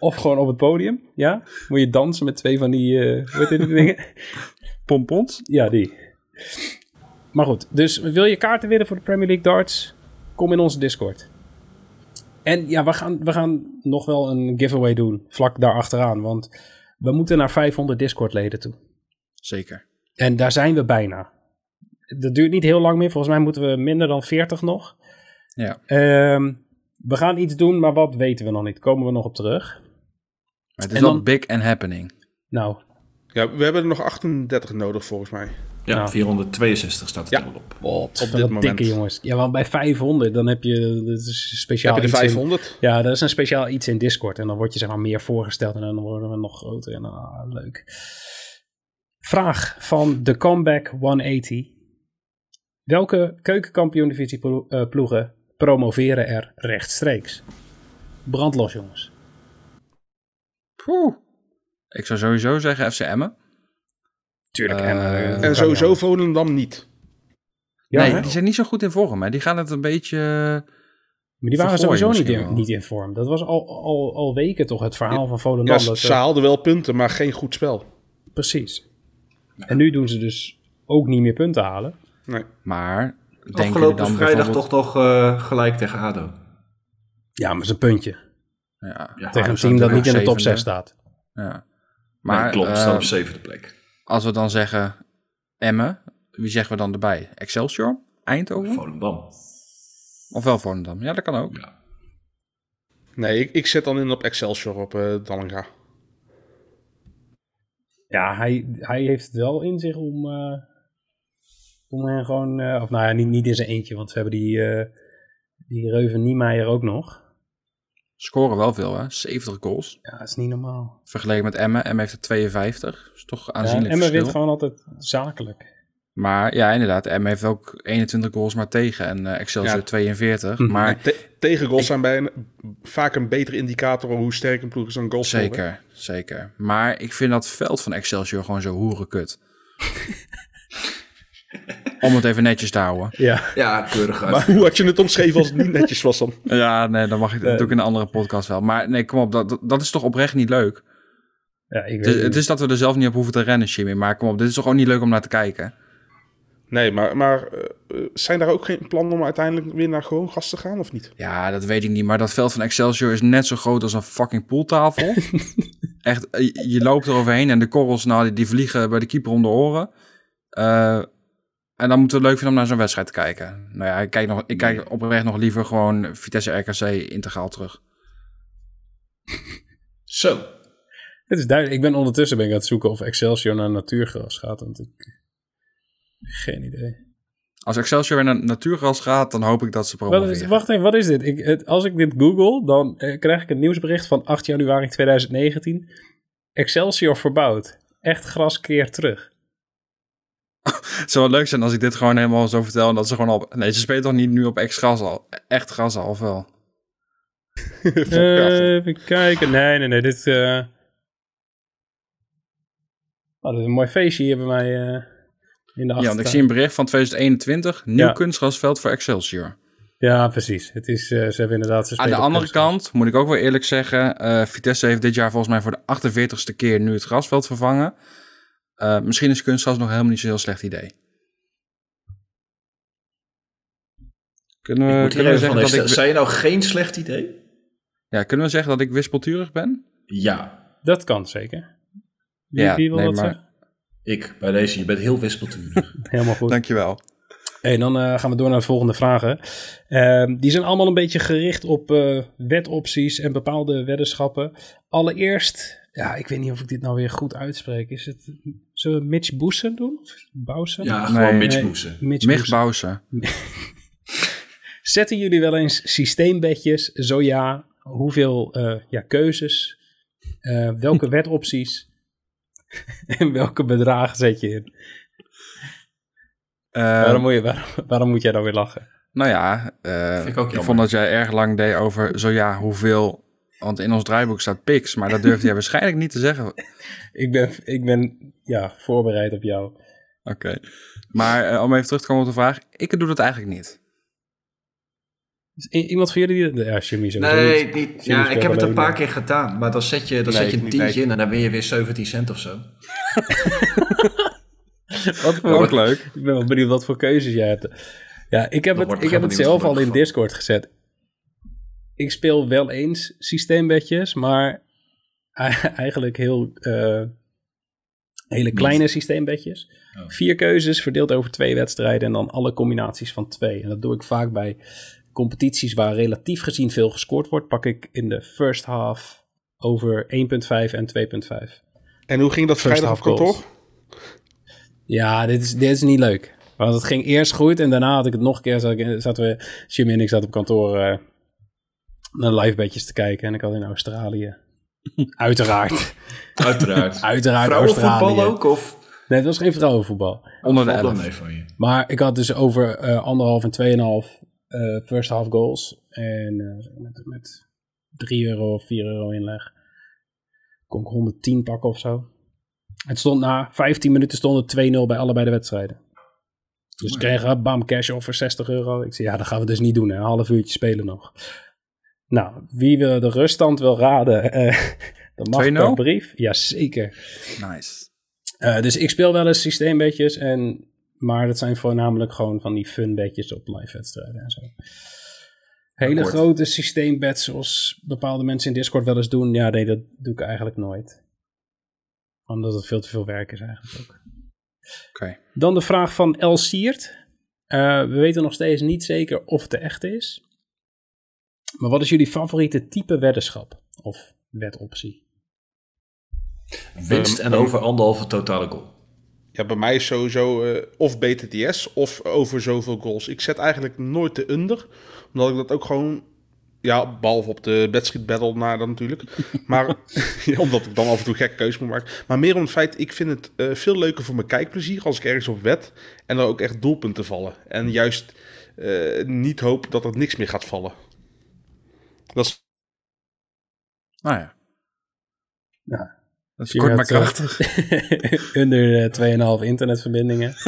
of gewoon op het podium. Ja, moet je dansen met twee van die, hoe heet die dingen? Pompons. Ja, die. Maar goed, dus wil je kaarten winnen voor de Premier League darts? Kom in onze Discord. En ja, we gaan, we gaan nog wel een giveaway doen, vlak daar achteraan. Want we moeten naar 500 Discord-leden toe. Zeker. En daar zijn we bijna. Dat duurt niet heel lang meer. Volgens mij moeten we minder dan 40 nog. Ja. Ehm, we gaan iets doen, maar wat weten we nog niet. Komen we nog op terug. Maar het is En wel dan- big and happening. Nou, Ja, we hebben er nog 38 nodig volgens mij. Ja, Ja. 462 staat het Ja. al op. op dit dikke moment. jongens. Ja, want bij 500 dan heb je, dat is speciaal Heb je de iets in- 500? Ja, dat is een speciaal iets in Discord. En dan word je zeg maar meer voorgesteld en dan worden we nog groter. En ah, leuk. Vraag van de Comeback 180. Welke keukenkampioen-divisie plo- eh, ploegen promoveren er rechtstreeks? Brandlos, jongens. Poeh. Ik zou sowieso zeggen FC Emmen. Tuurlijk. Eh, en, eh, En sowieso Volendam niet. Ja, nee, hè? die zijn niet zo goed in vorm. Hè. Die gaan het een beetje... Maar die waren sowieso niet in, niet in vorm. Dat was al, al, al weken toch het verhaal van Ja, Volendam. ze, dat ze haalden wel punten, maar geen goed spel. Precies. En nu doen ze dus ook niet meer punten halen. Nee. Maar Afgelopen dan vrijdag bijvoorbeeld... toch nog eh, gelijk tegen ADO. Ja, maar ze een puntje. Ja, Ja, Tegen een team dat niet in de top zevende. 6 staat. Ja. Maar Maar klopt, eh, staat op zevende plek. als we dan zeggen Emmen, wie zeggen we dan erbij? Excelsior? Eindhoven? Volendam. Of wel Volendam? Ja, dat kan ook. Ja. Nee, ik, ik zet dan in op Excelsior op eh Dallinga. Ja, hij, hij heeft het wel in zich om, eh, om hen gewoon... eh, of nou ja, niet, niet in zijn eentje, want we hebben die, eh die Reuven Niemeyer ook nog. Scoren wel veel, hè? 70 goals. Ja, dat is niet normaal. Vergeleken met Emmen. Emmen heeft er 52. Dat is toch Ja, aanzienlijk Emmen verschil. wint gewoon altijd zakelijk. Maar ja, inderdaad. Emmen heeft ook 21 goals maar tegen. En eh, Excelsior Ja. 42. Mhm. Maar Te- tegengoals zijn bij een, vaak een betere indicator hoe sterk een ploeg is dan goals. zeker, zeker. Maar ik vind dat veld van Excelsior gewoon zo hoerenkut. Om het even netjes te houden. Ja, Ja, keurig uit. Maar hoe had je het omschreven als het niet netjes was dan? Ja, nee, dan mag ik dat doe ik in een andere podcast wel. Maar nee, kom op, dat, dat- is toch oprecht niet leuk. ja ik Het weet is, het is dat we er zelf niet op hoeven te rennen, Jimmy. Maar kom op, dit is toch gewoon niet leuk om naar te kijken? Nee, maar, maar eh, zijn daar ook geen plannen om uiteindelijk weer naar gewoon gas te gaan of niet? Ja, dat weet ik niet. Maar dat veld van Excelsior is net zo groot als een fucking pooltafel. Echt, eh, je, je loopt er overheen en de korrels, nou, die, die vliegen bij de keeper om de oren. Eh, en dan moeten we het leuk vinden om naar zo'n wedstrijd te kijken. Nou ja, ik kijk, nog, ik kijk oprecht nog liever gewoon Vitesse RKC integraal terug. Zo. Het is duidelijk. Ik ben ondertussen ben ik aan het zoeken of Excelsior naar natuurgras gaat. Want ik... Geen idee. Als Excelsior weer naar natuurgras gaat, dan hoop ik dat ze is, wacht even, wat is dit? Ik, het, als ik dit google, dan eh, krijg ik een nieuwsbericht van 8 januari 2019. Excelsior verbouwd. Echt gras keert terug. Het zou wel leuk zijn als ik dit gewoon helemaal zo vertel. En dat ze gewoon op... Nee, ze spelen toch niet nu op ex-gras al? Echt gras al, of wel? Eh, even kijken. Nee, nee, nee. Dit, eh Oh, dit is een mooi feestje hier bij mij eh, in de Ja, want ik zie een bericht van 2021. Nieuw Ja. kunstgrasveld voor Excelsior. Ja, precies. Het is, ze hebben inderdaad... Ze Aan de andere kunstgras. kant moet ik ook wel eerlijk zeggen. Vitesse heeft dit jaar volgens mij voor de 48ste keer nu het grasveld vervangen. Eh, misschien is kunstgras nog helemaal niet zo'n heel slecht idee. Kunnen we, kunnen zeggen, dat ik, Zei je nou geen slecht idee? ja, kunnen we zeggen dat ik wispelturig ben? Ja, Dat kan zeker. Wie, Ja, wie wil nee, dat maar- zeggen? ik bij deze. Je bent heel wispelturig. Helemaal goed. Dankjewel. Hey, dan eh, gaan we door naar de volgende vragen. Ehm, die zijn allemaal een beetje gericht op eh, wetopties en bepaalde weddenschappen. Allereerst, ja, ik weet niet of ik dit nou weer goed uitspreek. Is het, zullen we Mitch Boesen doen? Of Bousen? Ja, Nee, gewoon Mitch nee. Boesen. Mitch Mich Boesen. Bouwsen. Zetten jullie wel eens systeembedjes? Zo ja, hoeveel eh, ja, keuzes? Eh, welke wetopties? en welke bedragen zet je in? Eh, waarom, moet je, waarom, waarom moet jij dan weer lachen? Nou ja, eh, Vind ik ook jammer. vond dat jij erg lang deed over zo ja, hoeveel... Want in ons draaiboek staat piks, maar dat durfde jij waarschijnlijk niet te zeggen. Oké. Ik ben, ik ben ja, voorbereid op jou. Maar eh, om even terug te komen op de vraag. Ik doe dat eigenlijk niet. I- iemand van jullie... die- Ja, Jimmy sowieso Nee, niet. ja, ik heb het een paar keer gedaan, maar dan zet je, dan Nee, zet je een tientje in en dan win je weer 17 cent of zo. Wat voor, Ook leuk. Ik ben wel benieuwd wat voor keuzes jij hebt. Ja, ik heb Dat het, ik heb het zelf al in van. Discord gezet. Ik speel wel eens systeembedjes, maar eigenlijk heel eh, hele kleine systeembedjes. Oh. Vier keuzes verdeeld over twee wedstrijden en dan alle combinaties van twee. En dat doe ik vaak bij competities waar relatief gezien veel gescoord wordt. Pak ik in de first half over 1.5 en 2.5. En hoe ging dat First vrijdag op half kantoor? Ja, dit is, dit is niet leuk. Want het ging eerst goed en daarna had ik het nog een keer. Zat ik, zaten we, Jimmy en ik zaten op kantoor eh, naar live bedjes te kijken. En ik had in Australië. Uiteraard. Uiteraard. Uiteraard Vrouwenvoetbal ook? Of Nee, het was geen vrouwenvoetbal. Onder de valt wel 11. mee van je? Maar ik had dus over eh, anderhalf en tweeënhalf eh first half goals. En eh, met, met 3 euro of 4 euro inleg. Kon ik 110 pakken of zo. Het stond na 15 minuten stond het 2-0 bij allebei de wedstrijden. Dus ik kreeg uh, bam cash offer 60 euro. Ik zei ja, dat gaan we dus niet doen. Hè. Een half uurtje spelen nog. Nou, wie wil de ruststand wil raden, eh dat mag 2-0? per brief. Jazeker. Nice. Eh, dus ik speel wel eens systeembedjes, en, maar dat zijn voornamelijk gewoon van die fun bedjes op live wedstrijden en zo. Hele Akkoord. grote systeembeds zoals bepaalde mensen in Discord wel eens doen, ja nee, dat doe ik eigenlijk nooit. Omdat het veel te veel werk is eigenlijk ook. Oké. Dan de vraag van El Siert. Eh, we weten nog steeds niet zeker of het de echte is. Maar wat is jullie favoriete type weddenschap? Of wedoptie? Winst en over anderhalve totale goal. Ja, bij mij is sowieso eh, of BTTS of over zoveel goals. Ik zet eigenlijk nooit de under, omdat ik dat ook gewoon... Ja, behalve op de Bedstreet Battle na dan natuurlijk. Maar ja, omdat ik dan af en toe gekke keuzes moet maken. Maar meer om het feit, ik vind het eh, veel leuker voor mijn kijkplezier als ik ergens op wed en er ook echt doelpunten vallen. En juist eh, niet hoop dat er niks meer gaat vallen. Dat is Nou ja. Ja. Dat is Je kort maar eh, krachtig. Under eh, 2,5 internetverbindingen.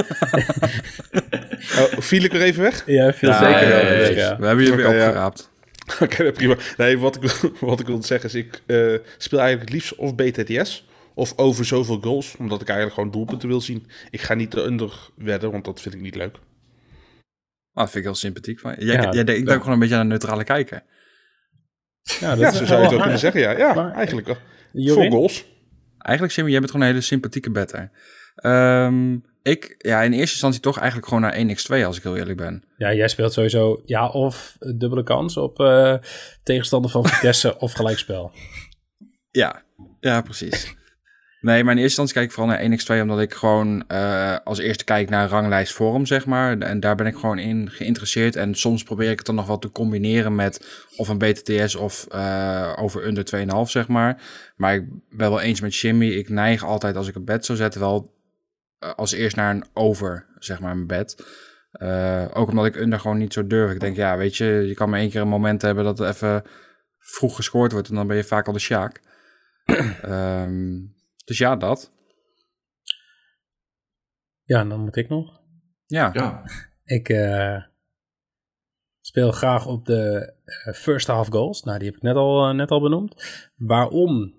Oh, viel ik er even weg? Ja, veel Ja, zeker ja, wel. ja, ja. ja. We hebben je weer opgeraapt. Oké, prima. Nee, wat ik, wat ik wilde zeggen is, ik eh, speel eigenlijk het liefst of BTTS of over zoveel goals, omdat ik eigenlijk gewoon doelpunten wil zien. Ik ga niet eronder wedden, want dat vind ik niet leuk. Ah, dat vind ik heel sympathiek van je. Jij, Ja, jij denkt ook gewoon een beetje aan een neutrale kijker. Ja, dat zo zou je het ook kunnen zeggen, ja. Ja, Maar- eigenlijk wel. Voor goals. Eigenlijk, Jimmy, jij bent gewoon een hele sympathieke better. Ehm, ik, ja, in eerste instantie toch eigenlijk gewoon naar 1x2, als ik heel eerlijk ben. Ja, jij speelt sowieso ja of dubbele kans op eh, tegenstander van Vitesse of gelijkspel. Ja, ja, precies. Nee, maar in eerste instantie kijk ik vooral naar 1x2, omdat ik gewoon eh, als eerste kijk naar ranglijst forum, zeg maar. En daar ben ik gewoon in geïnteresseerd. En soms probeer ik het dan nog wel te combineren met of een BTTS of eh, over under 2,5, zeg maar. Maar ik ben wel eens met Jimmy. Ik neig altijd, als ik een bed zou zetten, wel eh, als eerst naar een over, zeg maar, mijn bed. Ook omdat ik under gewoon niet zo durf. Ik denk, ja, weet je, je kan maar één keer een moment hebben dat er even vroeg gescoord wordt. En dan ben je vaak al de sjaak. Ehm, dus ja, dat. Ja, en dan moet ik nog. Ja, Ja, Ik eh, speel graag op de eh, first half goals. Nou, die heb ik net al, eh, net al benoemd. Waarom?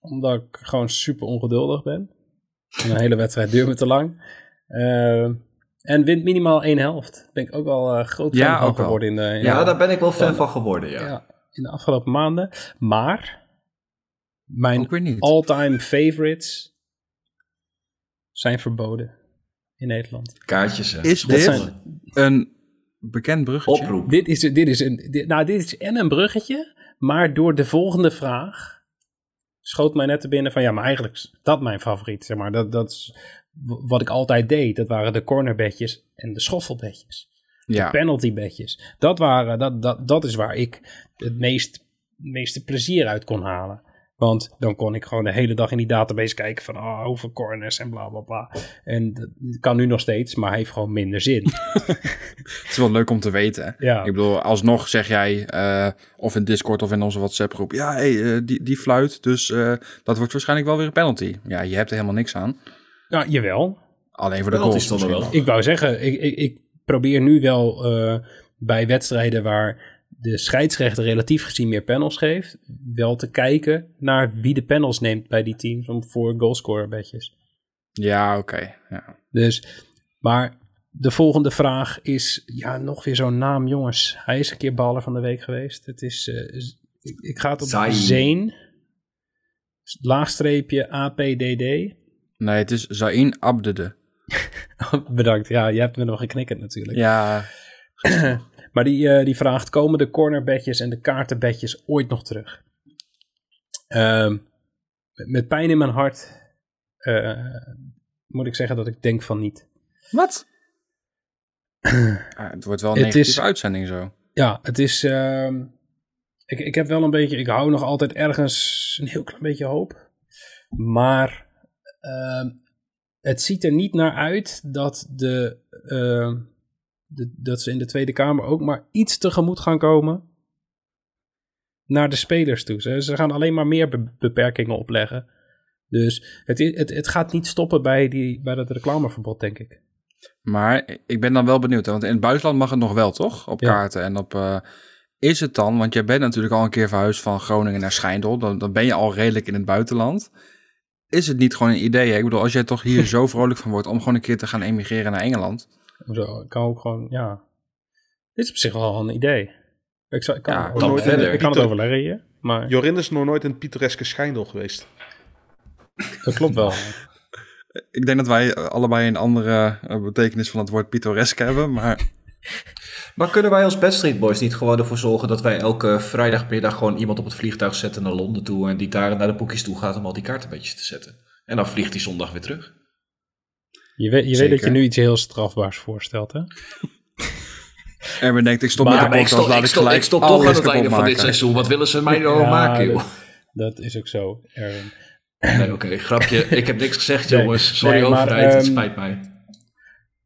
Omdat ik gewoon super ongeduldig ben. En een hele wedstrijd duurt me te lang. En wint minimaal één helft. Ben ik ook wel eh groot Ja, fan van geworden in de, in ja, de- daar ben ik wel fan van geworden, ja. ja, in de afgelopen maanden. Maar mijn all-time favorites zijn verboden in Nederland. Kaartjes, hè. Is Dat dit zijn- een bekend bruggetje? Oproep. Dit is, dit is een, dit- nou, dit is en een bruggetje, maar door de volgende vraag schoot mij net te binnen van ja, maar eigenlijk is dat mijn favoriet. Zeg maar. dat, dat is wat ik altijd deed. Dat waren de cornerbedjes en de schoffelbedjes. Ja, De penaltybedjes. Dat, waren, dat, dat, dat is waar ik het meest, meeste plezier uit kon halen. Want dan kon ik gewoon de hele dag in die database kijken van oh, hoeveel corners en bla bla bla. En dat kan nu nog steeds, maar heeft gewoon minder zin. Het is wel leuk om te weten. ja. Ik bedoel, alsnog zeg jij, eh, of in Discord of in onze WhatsApp-groep, ja, hey, eh, die, die fluit, dus eh, dat wordt waarschijnlijk wel weer een penalty. Ja, je hebt er helemaal niks aan. Nou, jawel. Alleen voor de goals er wel. Ik wou zeggen, ik, ik, ik probeer nu wel eh, bij wedstrijden waar de scheidsrechter relatief gezien meer panels geeft, wel te kijken naar wie de panels neemt bij die teams om voor goalscorer bedjes. Ja, oké. Ja. Dus, maar de volgende vraag is, ja, nog weer zo'n naam, jongens. Hij is een keer baller van de week geweest. Het is, eh, ik, ik ga het op Zayn. Laagstreepje APDD. Nee, het is Zain Abdede. Bedankt. Ja, je hebt me nog geknikkerd natuurlijk. Ja, Maar die, eh, die vraagt, komen de cornerbedjes en de kaartenbedjes ooit nog terug? Ehm, met- met pijn in mijn hart eh, moet ik zeggen dat ik denk van niet. wat? Ah, het wordt wel een Het negatieve is- uitzending zo. Ja, het is... ehm, ik, ik heb wel een beetje... Ik hou nog altijd ergens een heel klein beetje hoop. Maar ehm, het ziet er niet naar uit dat, de, ehm, de, dat ze in de Tweede Kamer ook maar iets tegemoet gaan komen naar de spelers toe. Ze, ze gaan alleen maar meer be- beperkingen opleggen. Dus het, het, het gaat niet stoppen bij, die, bij dat reclameverbod, denk ik. Maar ik ben dan wel benieuwd, want in het buitenland mag het nog wel, toch? Op Ja. kaarten en op... eh, is het dan, want jij bent natuurlijk al een keer verhuisd van Groningen naar Schijndel, dan, dan ben je al redelijk in het buitenland. Is het niet gewoon een idee? hè? Ik bedoel, als jij toch hier zo vrolijk van wordt om gewoon een keer te gaan emigreren naar Engeland. Zo, ik kan ook gewoon, ja. Dit is op zich wel een idee. Ik, zou, ik kan, Ja, ook dan nooit- verder. ik kan het overleggen hier, maar Jorin is nog nooit het pittoreske Schijndel geweest. dat klopt wel. Ik denk dat wij allebei een andere eh, betekenis van het woord pittoresk hebben, maar Maar kunnen wij als Bad Street Boys niet gewoon ervoor zorgen dat wij elke vrijdagmiddag gewoon iemand op het vliegtuig zetten naar Londen toe en die daar naar de boekjes toe gaat om al die kaartenbedjes te zetten? En dan vliegt die zondag weer terug. Je weet, je weet dat je nu iets heel strafbaars voorstelt, hè? Erwin denkt, ik stop Maar- met de maar ik podcast, stop, laat ik ik stop, gelijk ik stop toch aan het einde van dit seizoen. Wat willen ze mij nou Ja, maken, joh? dat, is ook zo, Erwin. Nee, oké, grapje. Ik heb niks gezegd, Nee, jongens. Sorry nee, maar, overheid, het ehm, spijt mij.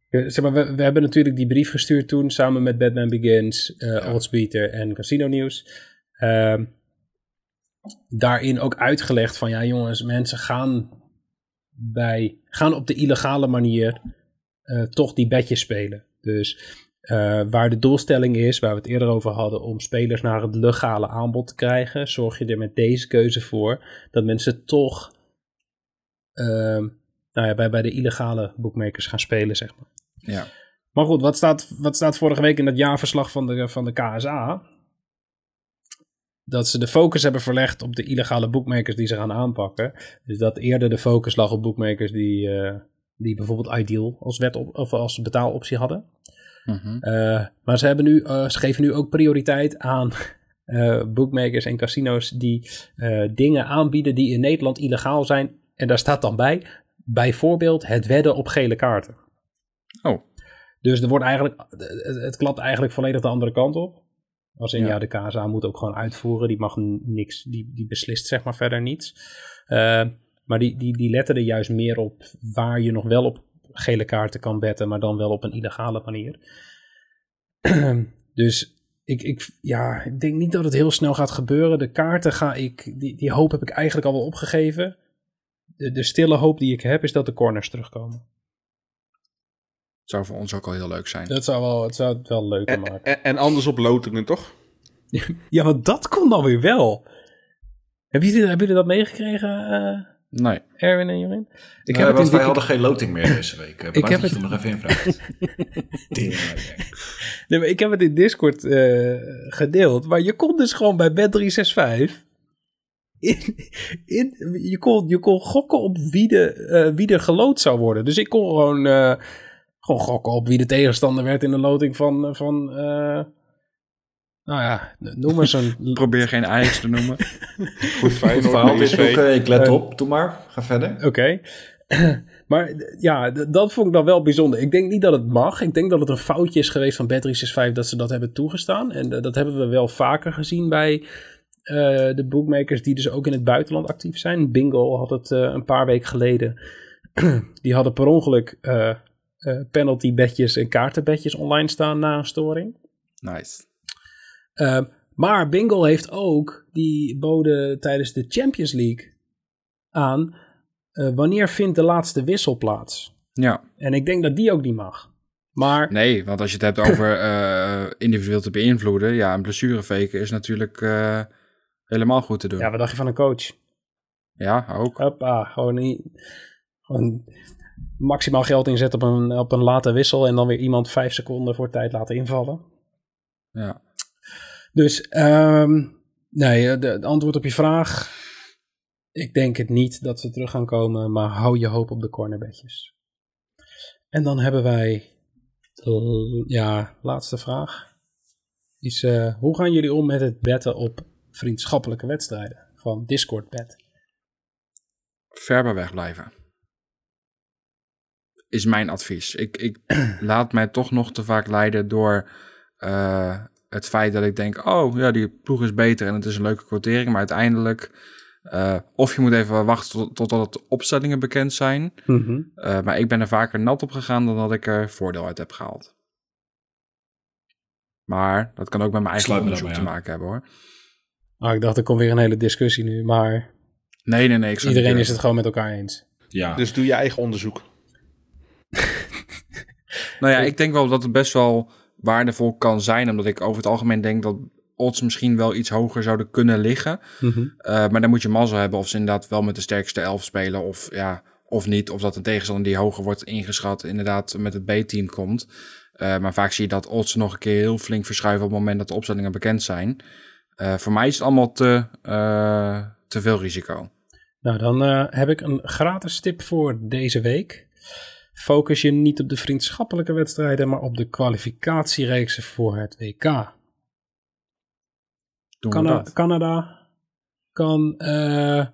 Ja, Zeg maar, we, we hebben natuurlijk die brief gestuurd toen samen met Batman Begins, eh Oddsbeater en Casino Nieuws. Ehm, daarin ook uitgelegd van ja jongens, mensen gaan, bij, gaan op de illegale manier eh, toch die bedjes spelen. Dus eh, waar de doelstelling is, waar we het eerder over hadden, om spelers naar het legale aanbod te krijgen, zorg je er met deze keuze voor dat mensen toch ehm, nou ja, bij, bij de illegale bookmakers gaan spelen, zeg maar. Ja. Maar goed, wat staat, wat staat vorige week in dat jaarverslag van de, van de KSA? Dat ze de focus hebben verlegd op de illegale bookmakers die ze gaan aanpakken. Dus dat eerder de focus lag op bookmakers die, eh, die bijvoorbeeld Ideal als, wet op, of als betaaloptie hadden. Mhm. Eh, maar ze, hebben nu, eh, ze geven nu ook prioriteit aan bookmakers en casino's die dingen aanbieden die in Nederland illegaal zijn. En daar staat dan bij, bijvoorbeeld het wedden op gele kaarten. Oh. Dus er wordt eigenlijk, het, het klapt eigenlijk volledig de andere kant op. Als in, ja, Ja. de KSA moet ook gewoon uitvoeren. Die mag niks, die, die beslist zeg maar verder niets. Eh, maar die, die, die letten er juist meer op waar je nog wel op gele kaarten kan betten, maar dan wel op een illegale manier. dus ik, ik, ja, ik denk niet dat het heel snel gaat gebeuren. De kaarten ga ik, die, die hoop heb ik eigenlijk al wel opgegeven. De, de stille hoop die ik heb is dat de corners terugkomen. Zou voor ons ook al heel leuk zijn. Dat zou wel, het zou het wel leuker maken. En, anders op lotingen, toch? Ja, maar dat kon dan weer wel. Hebben jullie, hebben jullie dat meegekregen, eh, Nee. Erwin en Jorin? Ik Eh, heb het want wij de- hadden geen loting meer deze week. Ik heb het- nog even invragen. Nee, maar ik heb het in Discord eh, gedeeld. Maar je kon dus gewoon bij Bet365... In, in, je, kon, je kon gokken op wie, de, eh, wie er gelood zou worden. Dus ik kon gewoon, eh, gewoon gokken op wie de tegenstander werd in de loting van... van eh, nou ja, noem maar zo'n... Probeer geen Ajax te noemen. Goed, fijn. Goed verhaal, ook. eh, ik let Eh, op. Doe maar. Ga verder. Oké. maar ja, dat vond ik dan wel bijzonder. Ik denk niet dat het mag. Ik denk dat het een foutje is geweest van Bet365 dat ze dat hebben toegestaan. En eh, dat hebben we wel vaker gezien bij eh, de bookmakers die dus ook in het buitenland actief zijn. Bingo had het eh, een paar weken geleden. die hadden per ongeluk eh, eh, penalty bedjes en kaartenbedjes online staan na een storing. Nice. Uh, maar Bingo heeft ook, die boden tijdens de Champions League aan, uh, wanneer vindt de laatste wissel plaats? Ja. En ik denk dat die ook niet mag. Maar... Nee, want als je het hebt over uh, individueel te beïnvloeden, ja, een blessurefeken is natuurlijk helemaal goed te doen. Ja, wat dacht je van een coach? Ja, ook. Hoppa, gewoon, niet, gewoon maximaal geld inzetten op een, op een late wissel en dan weer iemand vijf seconden voor tijd laten invallen. Ja. Dus, um, nee, de, de, antwoord op je vraag. Ik denk het niet dat ze terug gaan komen, maar hou je hoop op de cornerbedjes. En dan hebben wij, de, ja, laatste vraag. Is, uh, hoe gaan jullie om met het betten op vriendschappelijke wedstrijden? Van Discord bet. Ver bij weg blijven. Is mijn advies. Ik, ik laat mij toch nog te vaak leiden door uh, het feit dat ik denk, oh ja, die ploeg is beter en het is een leuke quotering. Maar uiteindelijk, uh, of je moet even wachten tot, totdat de opstellingen bekend zijn. Mm -hmm. uh, maar ik ben er vaker nat op gegaan dan dat ik er voordeel uit heb gehaald. Maar dat kan ook met mijn eigen Sluit onderzoek me te maken hebben hoor. Oh, ik dacht, er komt weer een hele discussie nu, maar Nee, nee, nee. Ik iedereen is het gewoon met elkaar eens. Ja, Dus doe je eigen onderzoek. Nou ja, ik denk wel dat het best wel waardevol kan zijn, omdat ik over het algemeen denk dat odds misschien wel iets hoger zouden kunnen liggen. Mm -hmm. Uh, maar dan moet je mazzel hebben of ze inderdaad wel met de sterkste elf spelen of, ja, of niet. Of dat een tegenstander die hoger wordt ingeschat inderdaad met het B-team komt. Uh, maar vaak zie je dat odds nog een keer heel flink verschuiven op het moment dat de opstellingen bekend zijn. Uh, voor mij is het allemaal te, te veel risico. Nou, dan heb ik een gratis tip voor deze week. Focus je niet op de vriendschappelijke wedstrijden, maar op de kwalificatiereeksen voor het WK. Cana Canada kan uh,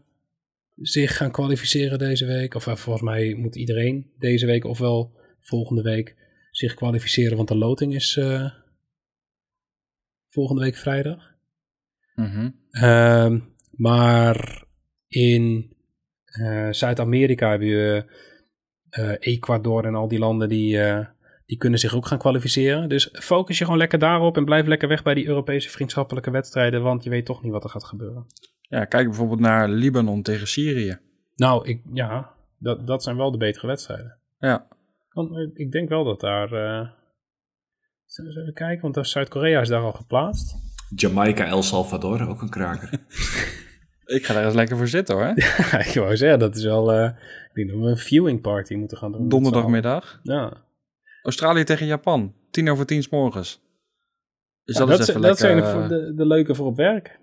zich gaan kwalificeren deze week. Of uh, volgens mij moet iedereen deze week ofwel volgende week zich kwalificeren, want de loting is uh, volgende week vrijdag. Mm -hmm. maar in Zuid-Amerika heb je Ecuador en al die landen die, uh, die kunnen zich ook gaan kwalificeren. Dus focus je gewoon lekker daarop en blijf lekker weg bij die Europese vriendschappelijke wedstrijden, want je weet toch niet wat er gaat gebeuren. Ja, kijk bijvoorbeeld naar Libanon tegen Syrië. Nou, ik, ja, dat, dat zijn wel de betere wedstrijden. Ja. Want, ik denk wel dat daar... Uh, even kijken, want Zuid-Korea is daar al geplaatst. Jamaica, El Salvador, ook een kraker. ik ga daar eens lekker voor zitten hoor. ja, ik wou zeggen, dat is wel... Uh, ik denk dat we een viewing party moeten gaan doen. Donderdagmiddag. Ja. Australië tegen Japan. Tien over tien s morgens. Dus ja, dat, is even dat lekker, zijn de, de, de, leuke voor op werk.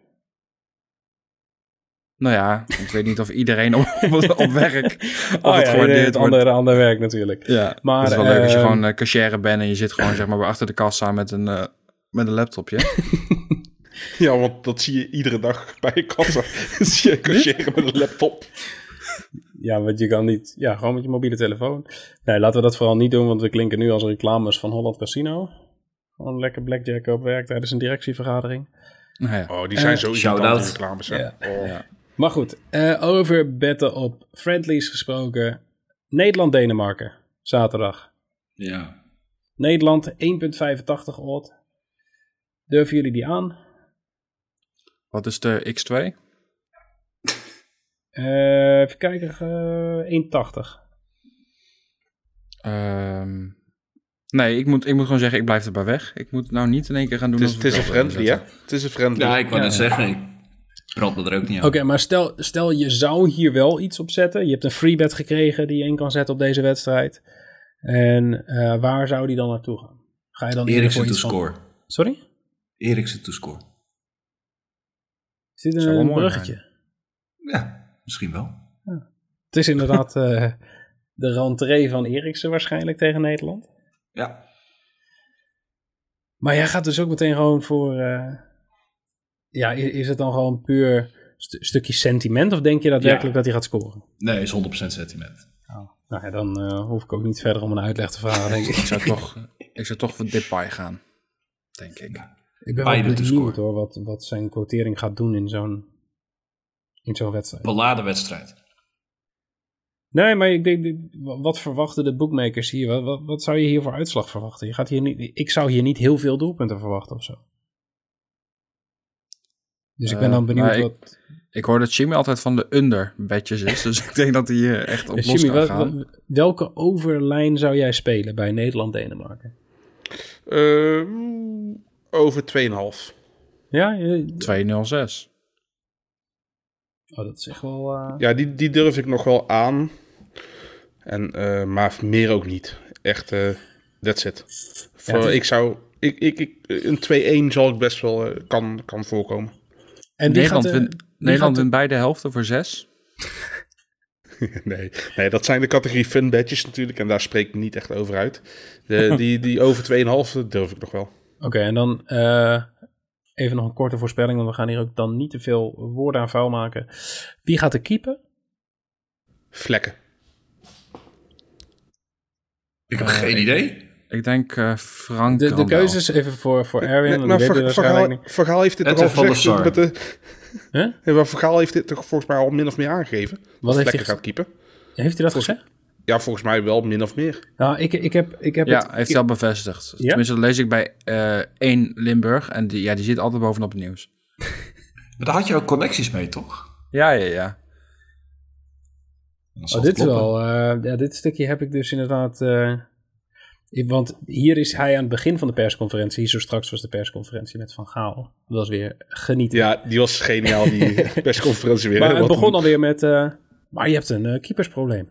Nou ja, ik weet niet of iedereen op, op, werk of oh, het ja, gewaardeerd andere, andere werk natuurlijk. Ja, maar, het is wel leuk als je uh, gewoon uh, cashier bent en je zit gewoon zeg maar achter de kassa met een, uh, met een laptopje. ja, want dat zie je iedere dag bij je kassa. zie je cashier met een laptop. Ja, want je kan niet... Ja, gewoon met je mobiele telefoon. Nee, laten we dat vooral niet doen, want we klinken nu als reclames van Holland Casino. Gewoon lekker blackjack op werk tijdens een directievergadering. Nou ja. Oh, die zijn Uh, zo shout-out. irritant, die reclames. hè. Ja. Oh. Ja. Maar goed, uh, over betten op friendlies gesproken. Nederland-Denemarken, zaterdag. Ja. Nederland 1,85 odd. Durven jullie die aan? Wat is de X2? Uh, even kijken, uh, 1,80. Ehm, nee, ik moet, ik moet gewoon zeggen, ik blijf erbij weg. Ik moet nou niet in één keer gaan doen Het is, het een friendly, hè? Het is een friendly. Ja, ik wou Ja. net zeggen, ik me er ook niet aan. Oké, maar stel, stel je zou hier wel iets op zetten. Je hebt een free bet gekregen die je in kan zetten op deze wedstrijd. En uh, waar zou die dan naartoe gaan? Ga je dan Eriksen voor to van- score. Sorry? Eriksen to score. Is dit Zou wel een bruggetje? Ja, misschien wel. Het is inderdaad uh, de rentree van Eriksen waarschijnlijk tegen Nederland. Ja. Maar jij gaat dus ook meteen gewoon voor... Uh, ja, is, is het dan gewoon puur st stukje sentiment? Of denk je daadwerkelijk Ja. dat hij gaat scoren? Nee, is 100% sentiment. Oh, nou ja, dan uh, hoef ik ook niet verder om een uitleg te vragen, denk ik. Ik zou toch, ik zou toch voor Depay gaan, denk ik. Ik ben wel Beide te scoren. hoor, wat, wat zijn quotering gaat doen in zo'n in zo'n wedstrijd. Beladen wedstrijd. Nee, maar ik denk, wat verwachten de bookmakers hier? Wat, wat, wat zou je hier voor uitslag verwachten? Je gaat hier niet, ik zou hier niet heel veel doelpunten verwachten of zo. Dus ik ben Eh, dan benieuwd wat... Ik hoor dat Jimmy altijd van de under bedjes is. Dus ik denk dat hij hier echt op Eh, los Jimmy, kan wel- gaan. wel- welke overlijn zou jij spelen bij Nederland-Denemarken? Eh, over 2,5. Ja, je- 206. oh, dat is echt wel... eh, Ja, die, die durf ik nog wel aan. En, eh, maar meer ook niet. Echt, eh that's it. Voor, het is- Ik zou... Ik, ik, ik, een 2-1 zal ik best wel kan, kan voorkomen. En Nederland, gaat, wint, Nederland gaat er- wint beide helften voor 6. nee, nee, dat zijn de categorie fun badges natuurlijk. En daar spreek ik niet echt over uit. De, die, die over 2,5 durf ik nog wel. Oké, en dan eh, even nog een korte voorspelling, want we gaan hier ook dan niet te veel woorden aan vuil maken. Wie gaat er keeper? Vlekken. Ik heb Eh, geen idee. Ik denk eh Frank De, de keuzes even voor, voor Erwin, Nee, maar Vergaal, heeft dit toch al gezegd. Met de, Huh? Vergaal heeft dit toch volgens mij al min of meer aangegeven. Wat dat heeft hij Vlekken gaat keeper. Heeft hij dat gezegd? Ja, volgens mij wel min of meer. Nou, ik, ik heb, ik heb Ja, het... heeft hij al bevestigd. Ja? Tenminste, dat lees ik bij eh 1 Limburg. En die, ja, die zit altijd bovenop het nieuws. Maar daar had je ook connecties mee, toch? Ja, ja, ja. Oh, dit kloppen. wel... eh, ja, dit stukje heb ik dus inderdaad... eh, ik- want hier is hij aan het begin van de persconferentie. Zo straks was de persconferentie met Van Gaal. Dat was weer genieten. Ja, die was geniaal, die persconferentie weer. maar hè, het begon alweer met... eh, maar je hebt een keepersprobleem.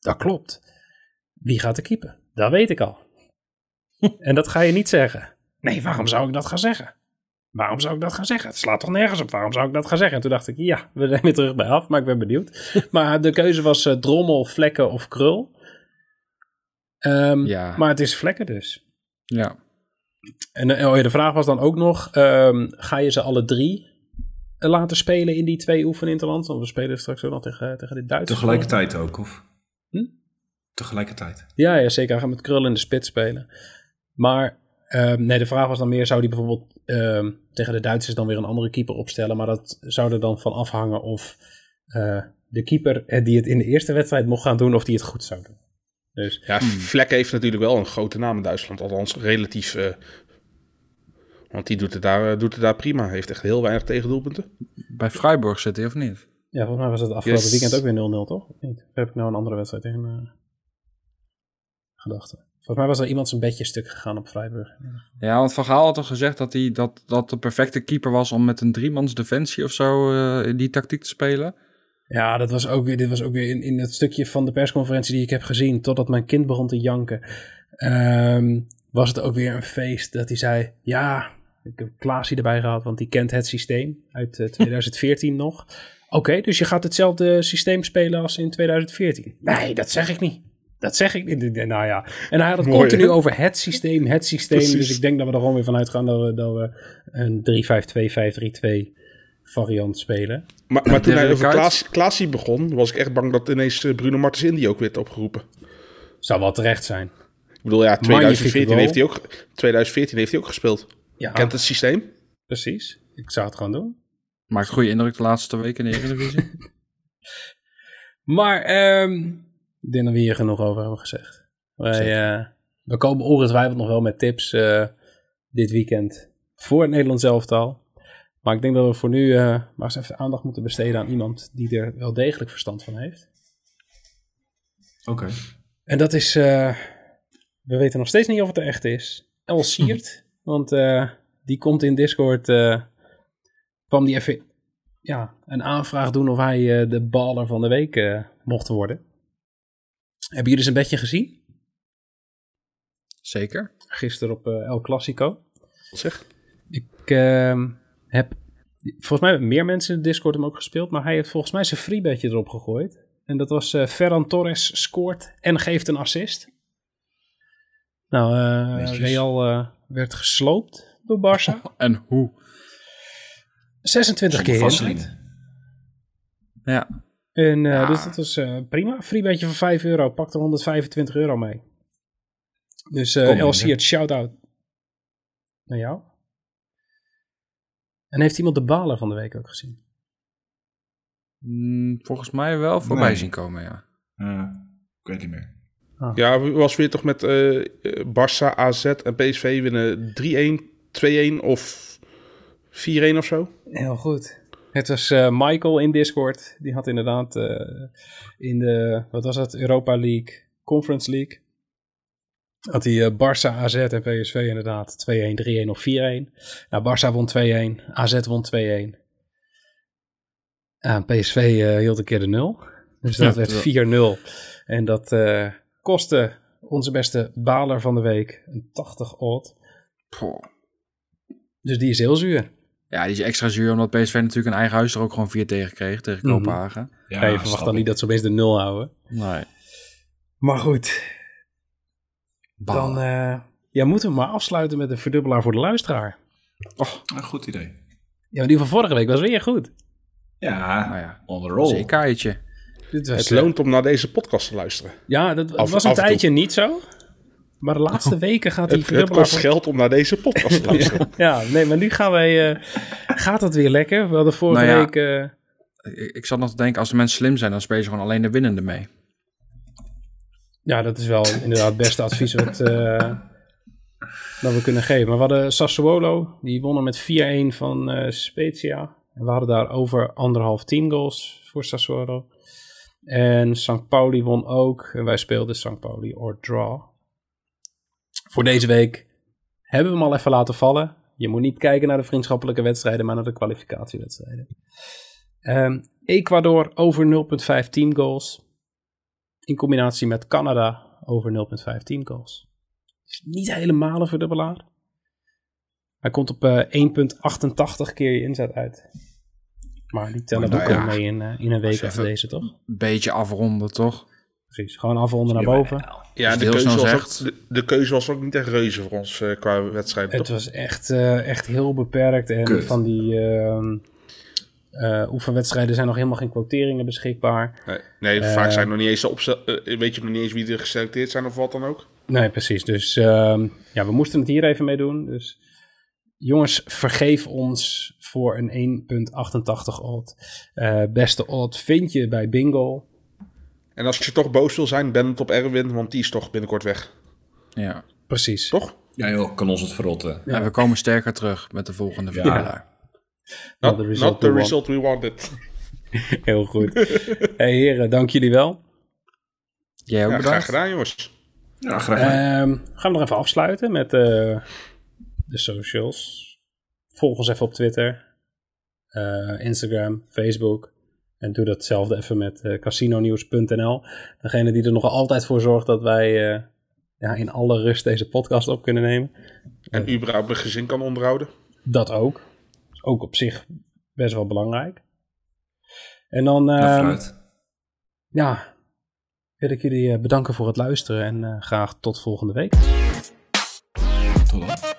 Dat klopt. Wie gaat er keeper? Dat weet ik al. en dat ga je niet zeggen. Nee, waarom zou ik dat gaan zeggen? Waarom zou ik dat gaan zeggen? Het slaat toch nergens op. Waarom zou ik dat gaan zeggen? En toen dacht ik, ja, we zijn weer terug bij af, maar ik ben benieuwd. maar de keuze was eh, drommel, vlekken of krul. Ehm, Ja. Maar het is vlekken dus. ja. En eh, oh ja, de vraag was dan ook nog, ehm, ga je ze alle drie eh, laten spelen in die twee oefeninterlands? Want we spelen straks ook nog tegen, tegen de Duitsers. Tegelijkertijd ook, of? Hm? Tegelijkertijd. Ja, ja, zeker. Hij gaat met krul in de spits spelen. Maar ehm, nee, de vraag was dan meer, zou hij bijvoorbeeld ehm, tegen de Duitsers dan weer een andere keeper opstellen? Maar dat zou er dan van afhangen of eh, de keeper eh, die het in de eerste wedstrijd mocht gaan doen, of die het goed zou doen. Dus Ja, Vlekken heeft natuurlijk wel een grote naam in Duitsland. Althans, relatief. eh, want die doet het, daar, doet het daar prima. Heeft echt heel weinig tegendoelpunten. Bij Freiburg zit hij of niet? Ja, volgens mij was het afgelopen Yes. weekend ook weer 0-0, toch? Of niet? Of heb ik nou een andere wedstrijd in eh gedachten? Volgens mij was er iemand zijn bedje stuk gegaan op Freiburg. Ja, want Van Gaal had toch gezegd dat hij dat, dat de perfecte keeper was om met een driemans defensie of zo eh, in die tactiek te spelen. Ja, dat was ook weer, dit was ook weer in, in het stukje van de persconferentie die ik heb gezien, totdat mijn kind begon te janken, ehm, was het ook weer een feest dat hij zei, ja, ik heb Klaasie erbij gehad, want die kent het systeem uit eh, 2014 nog. Oké, dus je gaat hetzelfde systeem spelen als in 2014. Nee, dat zeg ik niet. Dat zeg ik niet. Nou ja. En hij had het Mooi, continu over het systeem, het systeem. Precies. Dus ik denk dat we er gewoon weer vanuit gaan dat we, dat we een 3-5-2, 5-3-2 variant spelen. Maar, maar toen hij over? Klaas, Klaasie begon, was ik echt bang dat ineens eh, Bruno Martens Indy ook werd opgeroepen. Zou wel terecht zijn. Ik bedoel, ja, Magnifieke 2014 goal. heeft, hij ook, 2014 heeft hij ook gespeeld. Ja, Kent het systeem? precies. Ik zou het gewoon doen. Maakt goede indruk de laatste weken in de Eredivisie. Maar ehm, ik denk dat we hier genoeg over hebben gezegd. Wij, eh, we komen ongetwijfeld nog wel met tips eh, dit weekend voor het Nederlands elftal. Maar ik denk dat we voor nu eh, maar eens even aandacht moeten besteden aan iemand die er wel degelijk verstand van heeft. Oké. En dat is, eh, we weten nog steeds niet of het er echt is, El Siert. want eh, die komt in Discord, eh, kwam die even ja, een aanvraag doen of hij eh, de baller van de week mocht worden. Hebben jullie zijn bedje gezien? Zeker. Gisteren op El Clasico. Zeg. Ik ehm, heb, volgens mij hebben meer mensen in de Discord hem ook gespeeld, maar hij heeft volgens mij zijn freebedje erop gegooid. En dat was Ferran Torres scoort en geeft een assist. Nou, Netjes. Real werd gesloopt door Barça. En hoe? 26 keer. Ja. En eh, Ja. dus dat was eh, prima. Freebedje van 5 euro. Pakte 125 euro mee. Dus eh Kom, El Inge. Siert, shout-out naar jou. En heeft iemand de baler van de week ook gezien? Mm, volgens mij wel voorbij Nee. zien komen, ja. Eh, ik weet niet meer. Ja, we was weer toch met eh, Barça, AZ en PSV winnen 3-1, 2-1 of 4-1 of zo. Heel goed. Het was eh, Michael in Discord. Die had inderdaad eh, in de, wat was het, Europa League, Conference League. Had hij eh, Barça, AZ en PSV inderdaad 2-1, 3-1 of 4-1. Nou, Barça won 2-1, AZ won 2-1. En PSV hield een keer de 0. Dus dat Ja, werd terwijl- 4-0. En dat kostte onze beste baler van de week een 80 odd. Poh. Dus die is heel zuur. Ja, die is extra zuur omdat PSV natuurlijk een eigen huis er ook gewoon 4 tegen kreeg, tegen Mhm. Kopenhagen. Ja, je verwacht dan niet dat ze opeens de 0 houden. Nee. Maar goed, dan eh, ja, moeten we maar afsluiten met een verdubbelaar voor de luisteraar. Een goed idee. Ja, maar die van vorige week was weer goed. Ja, Nou ja, on the roll. zekerheidje. Dit was, Het loont om naar deze podcast te luisteren. Ja, dat Af- was een tijdje niet zo. Maar de laatste weken gaat die Het, kost geld om naar deze podcast te luisteren. Ja, nee, maar nu gaan wij, eh, gaat het weer lekker. We hadden vorige Nou ja. week... eh, Ik, ik zat nog te denken, als de mensen slim zijn, dan spelen ze gewoon alleen de winnende mee. ja, dat is wel inderdaad het beste advies wat, eh, dat we kunnen geven. Maar we hadden Sassuolo, die wonnen met 4-1 van eh, Spezia. En we hadden daar over anderhalf team goals voor Sassuolo. En St. Pauli won ook. En wij speelden St. Pauli or draw. Voor deze week hebben we hem al even laten vallen. Je moet niet kijken naar de vriendschappelijke wedstrijden, maar naar de kwalificatiewedstrijden. Ehm, Ecuador over 0,5 team goals. In combinatie met Canada over 0,5 team goals. Niet helemaal een verdubbelaar. Hij komt op eh 1,88 keer je inzet uit. Maar die tellen Nou ook wel ja, mee in, eh, in een week als deze, toch? Een beetje afronden, toch? Precies, gewoon afronden naar boven. Ja, de keuze, was ook, zegt. de, de keuze was ook niet echt reuze voor ons eh, qua wedstrijd. Het toch? was echt, eh, echt heel beperkt. En Kut. van die ehm, eh, oefenwedstrijden zijn nog helemaal geen quoteringen beschikbaar. Nee, nee vaak zijn nog niet eens opstel, eh, weet je nog niet eens wie er geselecteerd zijn of wat dan ook. Nee, precies. Dus ehm, ja, we moesten het hier even mee doen. Dus jongens, vergeef ons voor een 1,88 odd. Eh, beste odd vind je bij Bingo. En als je toch boos wil zijn, ben het op Erwin, want die is toch binnenkort weg. Ja. Precies. Toch? Ja joh, kan ons het verrotten. En we komen sterker terug met de volgende. Not, the result not the we want. result we wanted. Heel goed. hey heren, dank jullie wel. Jij ook Ja, graag bedankt. gedaan jongens. Ja, graag gedaan. Ehm, gaan we nog even afsluiten met eh, de socials. Volg ons even op Twitter, eh, Instagram, Facebook. En doe datzelfde even met eh casinonews.nl. Degene die er nog altijd voor zorgt dat wij eh, ja, in alle rust deze podcast op kunnen nemen. En überhaupt een gezin kan onderhouden. Dat ook. Is ook op zich best wel belangrijk. En dan Nou, ehm, ja, wil ik jullie bedanken voor het luisteren en eh, graag tot volgende week. Pantolon.